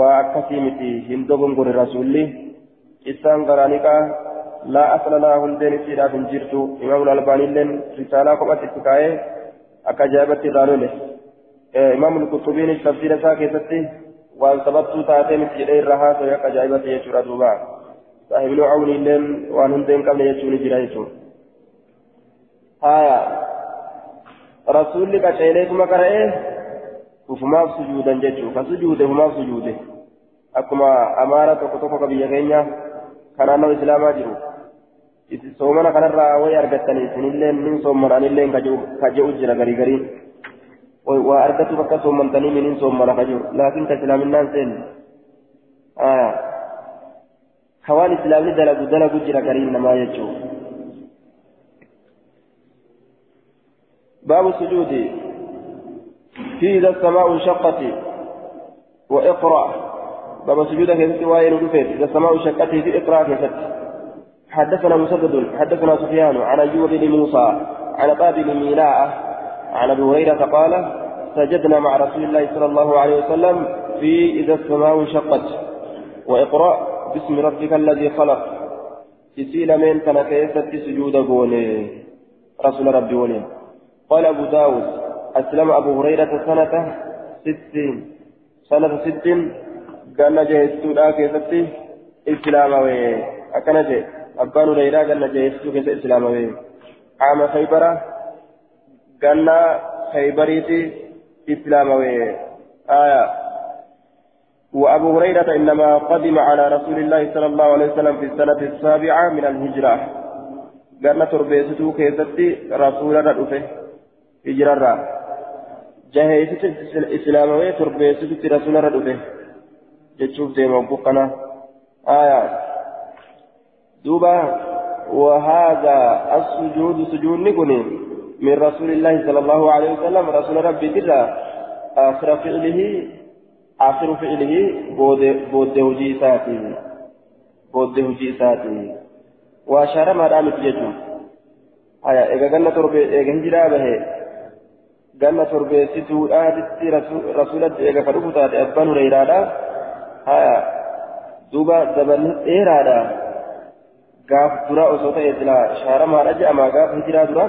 waa akkasii miti hin dogongore rasulli isaan garaaniqaa laa asla laa hundeen isiidhaaf hin jirtu imaamul albaaniilleen risaalaa kophatti itti kaa'ee akka ajaa'ibatti irraa lole imaamul quxubiinis tafsiira isaa keessatti irra haasa'e akka ajaa'ibatti jechuudha duuba saahibni cawniilleen waan hundee hin qabne jechuun jira jechuudha. haya rasuulli qaceeleetuma qara'ee ufumaaf sujuudan jechuudha ka sujuude ufumaaf sujuude akkuma amaara tokko tokko ka biyya keenya kan naannoo islaamaa jiru soomana kanarraa wayi argattanii isinillee nin soommananillee ka je'u jira garii gariin. Bakka soomantanii miniin soommana ka jiru laakiin ka islaaminaan seenne hawaan islaamni dalagu dalagu jira gariin namaa jechuu باب السجود في إذا السماء انشقت وإقرأ باب السجود كيف وائل رفيت إذا السماء انشقت في إقرأ كيف حدثنا مسدد حدثنا سفيان عن أيوب بن موسى عن قابل ميلاء عن أبي هريرة قال سجدنا مع رسول الله صلى الله عليه وسلم في إذا السماء انشقت. وإقرأ باسم ربك الذي خلق. تسيل من كان كيست سجود قولي رسول ربي ولي. قال أبو داود أسلم أبو هريرة سنة ست سنة ست قال جهزت لا كيست اسلام اكنت أبان ليلى قال جهزت اسلام عام خيبرة. Ganna kaybariiti islaamawe. Aya. وأبو هريرة إنما قدم على رسول الله صلى الله عليه وسلم في السنة السابعة من الهجرة قال تربيته كيفتي رسول الله هجرة جاهيت الإسلام تربيته رسول الله جتشوف ديما بقنا آية دوبا وهذا السجود سجود نكوني من رسول الله صلى الله عليه وسلم رسول ربي تلا آخر فعله آخر فعله بود وجي ساتي بود وجي ساتي وأشار ما دامت يجو آية إذا قلنا تربي إذا هنجرا به قلنا تربي ستو آدتي رسول إذا فرقتا أبان هريرادا آية دوبا زبن إيرادا gaaf dura osoo ta'e sila shaaramaadha jedhama gaaf hijiraa duraa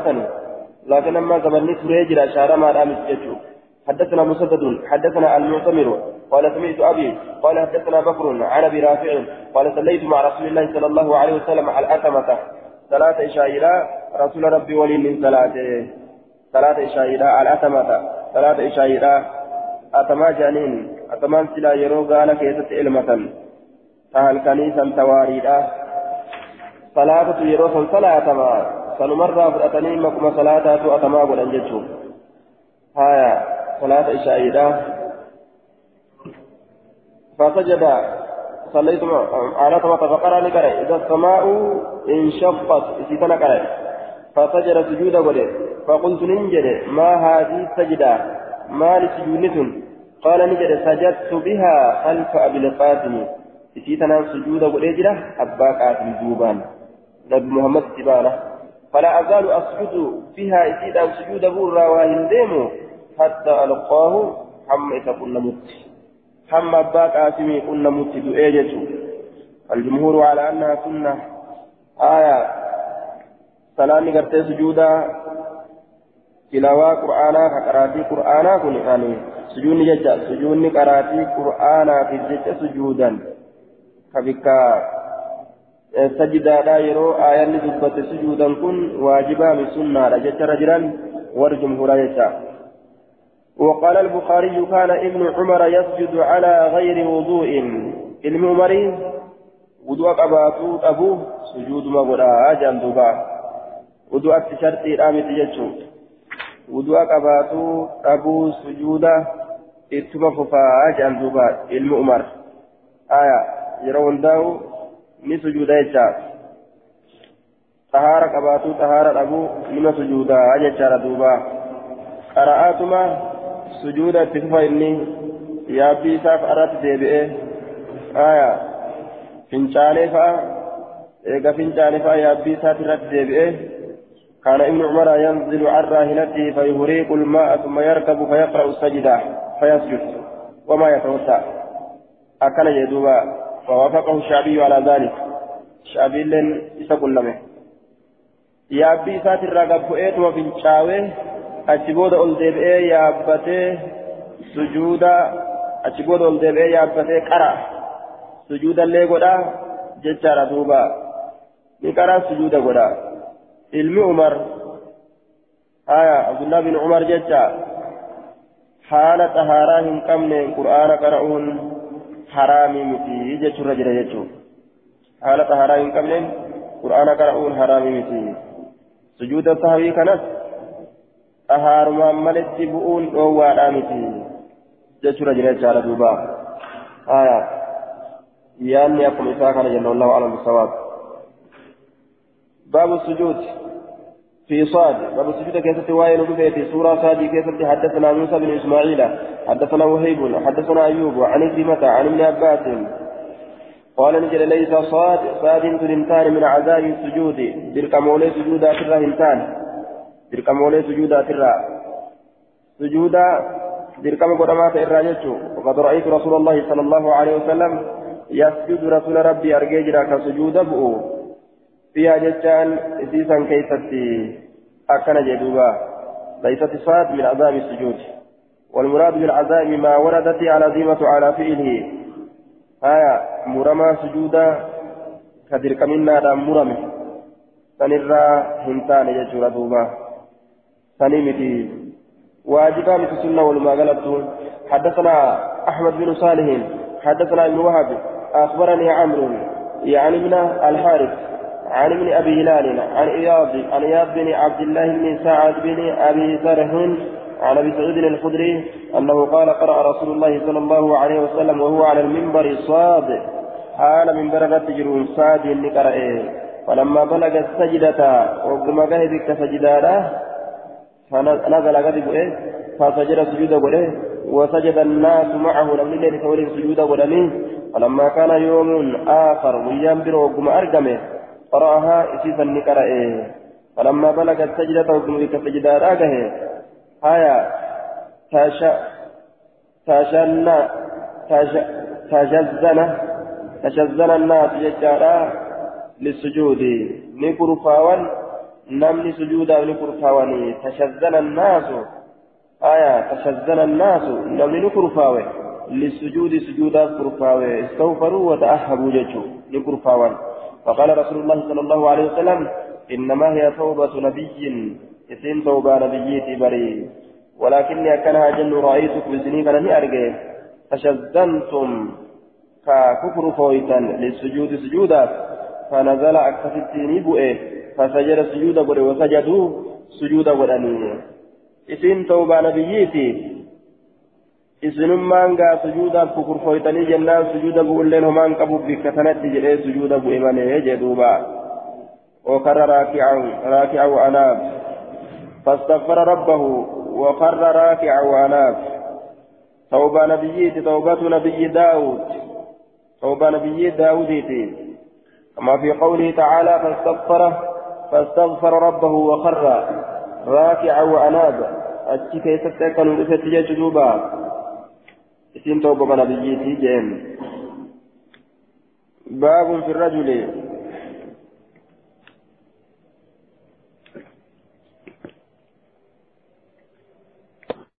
sani laakiin amma zabanni turee jira shaaramaadha miti jechuudha حدثنا مسدد حدثنا المعتمر قال سمعت أبي قال حدثنا بكر عن أبي رافع قال صليت مع رسول الله صلى الله عليه وسلم على الأتمة. صلاة إشائرة رسول ربي ولي من صلاته. صلاة إشائرة على الأتمة. صلاة إشائرة أتما جانين. أتمان سلا يرو قال كيست علمة فهل كنيسا تواريدا؟ صلاة يروح صلاة ما سنمر فرأتني مكما صلاة أتما قل جتشو هايا صلاة إشائرة فسجد صليت على ثمة فقرأ لقرأ إذا السماء انشقت إسيتنا قرأ فسجد سجود قل فقلت ننجد ما هذه السجدة ما لسجود قال نجد سجدت بها خلف أبي القاسم إسيتنا سجود قل أبا قاسم دوبان نبي محمد سبحانه فلا أزال أسجد فيها إسيدا سجود بورا وهنديمو حتى ألقاه حم إذا كنا مت. حم أباك آسمي كنا مت الجمهور على أنها سنة. آية. سلامي قرتي سجودا. تلاوة قرآنا كقراتي قرآنا كن يعني سجوني ججا سجوني قراتي قرآنا في ججا سجودا. كبكا سجدادا يرو آيان دبت سجودا كن واجبا من سنة جت رجلا والجمهور يجا وقال البخاري كان ابن عمر يسجد على غير وضوء. علم عمري وضوء قباتو أبوه سجود مغدا جندوبا وضوء التشرطي رامي تججو وضوء قباتو أبوه سجودا اتما ففا جندوبا علم عمر. آية يرون داو ni sujuuda jecha xahaara qabaatu xahaara dhabu nima sujuudaa jechaadha duuba qara'aatuma sujuuda itti fufa inni yaabbii isaa fa'arratti deebi'ee aya fincaalee fa'a eega fincaalee fa'a yaabbii isaati irratti deebi'ee كان ابن عمر ينزل عن راهنته فيهريق الماء ثم يركب فيقرأ السجدة فيسجد وما يتوسع أكل يدوبا فوافقه الشعبي على ذلك الشعبي لن يسقل لمه yaabbii isaati irraa gabbu'eetuma fincaawee achi booda ol deebi'ee yaabbatee sujuuda achi booda ol deebi'ee yaabbatee qara sujuudallee godha jechaadha duuba ni qara sujuuda godha ilmi umar haya abdullah bin umar jecha haala xahaaraa hin qabne qur'aana qara'uun haraamii miti jechuurra jira jechuun haala xahaaraa hin qabneen qur'aana qara'uun haraamii miti sujuuda sahawii kanas xahaarumaan malitti bu'uun dhoowwaadhaa miti jechuurra jira jechaadha duuba haya yaanni akkuma isaa kana jenna wallahu alam bisawaab باب السجود في صاد. باب السجود كيف وائل في سورة صاد كيف حدثنا موسى بن إسماعيل. حدثنا وهيب. حدثنا أيوب. عن كلمة عن ابن عباس. قال نجل ليس صاد. صاد تلمتان من عذاب السجود. بركمولي سجودا ترى هنتان بركمولي سجودا ترى سجودا بركم قدمات الراجل وقد رأيت رسول الله صلى الله عليه وسلم يسجد رسول ربي أرجيجرا كسجود بؤو فيها جتان إسيسا كيفتي أكن جدوبا ليست صاد من عذاب السجود والمراد بالعذاب ما وردت على ذمة على فعله آية مرمى سجودا كذلك منا مرمى سنرى هنتان يجور دوبا سنمتي واجبا مثل سنة والما غلبت حدثنا أحمد بن صالح حدثنا ابن وهب أخبرني عمرو يعني من الحارث عن ابن أبي هلال عن إياض عن إياض بن عبد الله بن سعد بن أبي زرح عن أبي سعيد الخدري أنه قال قرأ رسول الله صلى الله عليه وسلم وهو على المنبر صاد حال من برغة جرون صاد نقرأ فلما بلغ السجدة وقم بك سجدانا فنزل غضب إيه؟ فسجد سجود قوله وسجد الناس معه لم يلد سجود قوله فلما كان يوم آخر ويام بروكم أرقمه قرأها إسيسا نقرأ فلما بلغ السجدة وقم بك سجدا راقه آية تاشا تاشنا تشزن تشزن الناس ججارا للسجود نكر فاوان نمني سجودا نكر فاواني تشزن الناس آية تشزن الناس نمني نكر فاوي للسجود سجودا كرفاوي استغفروا وتأهبوا ججو نكر فاوان فقال رسول الله صلى الله عليه وسلم إنما هي توبة نبي إثنين توبة نبيتي بري ولكني أكنها جن رأيتك بسنين لني أرجع. فشزنتم ككفر فويتا للسجود سجودا. فنزل أكفتني بؤه فسجد سجودا بره وسجدوا سجودا ودني إثنين توبة نبيتي isinummaan gaa sujuudaaf kukurfooytanii jennaan sujuuda bu'ulleen homaan qabu bikka sanatti jedhee sujuuda bu'e malee jee duuba وكر راكعا راكعا وأناب فاستغفر ربه وخر راكعا وأناب توبة نبيتي توبة نبي داود توبة نبي داود كما في قوله تعالى فاستغفر فاستغفر ربه وخر راكعا وأناب أتي كيف تكن رفت جدوبا اسم توبة نبيتي جيم باب في الرجل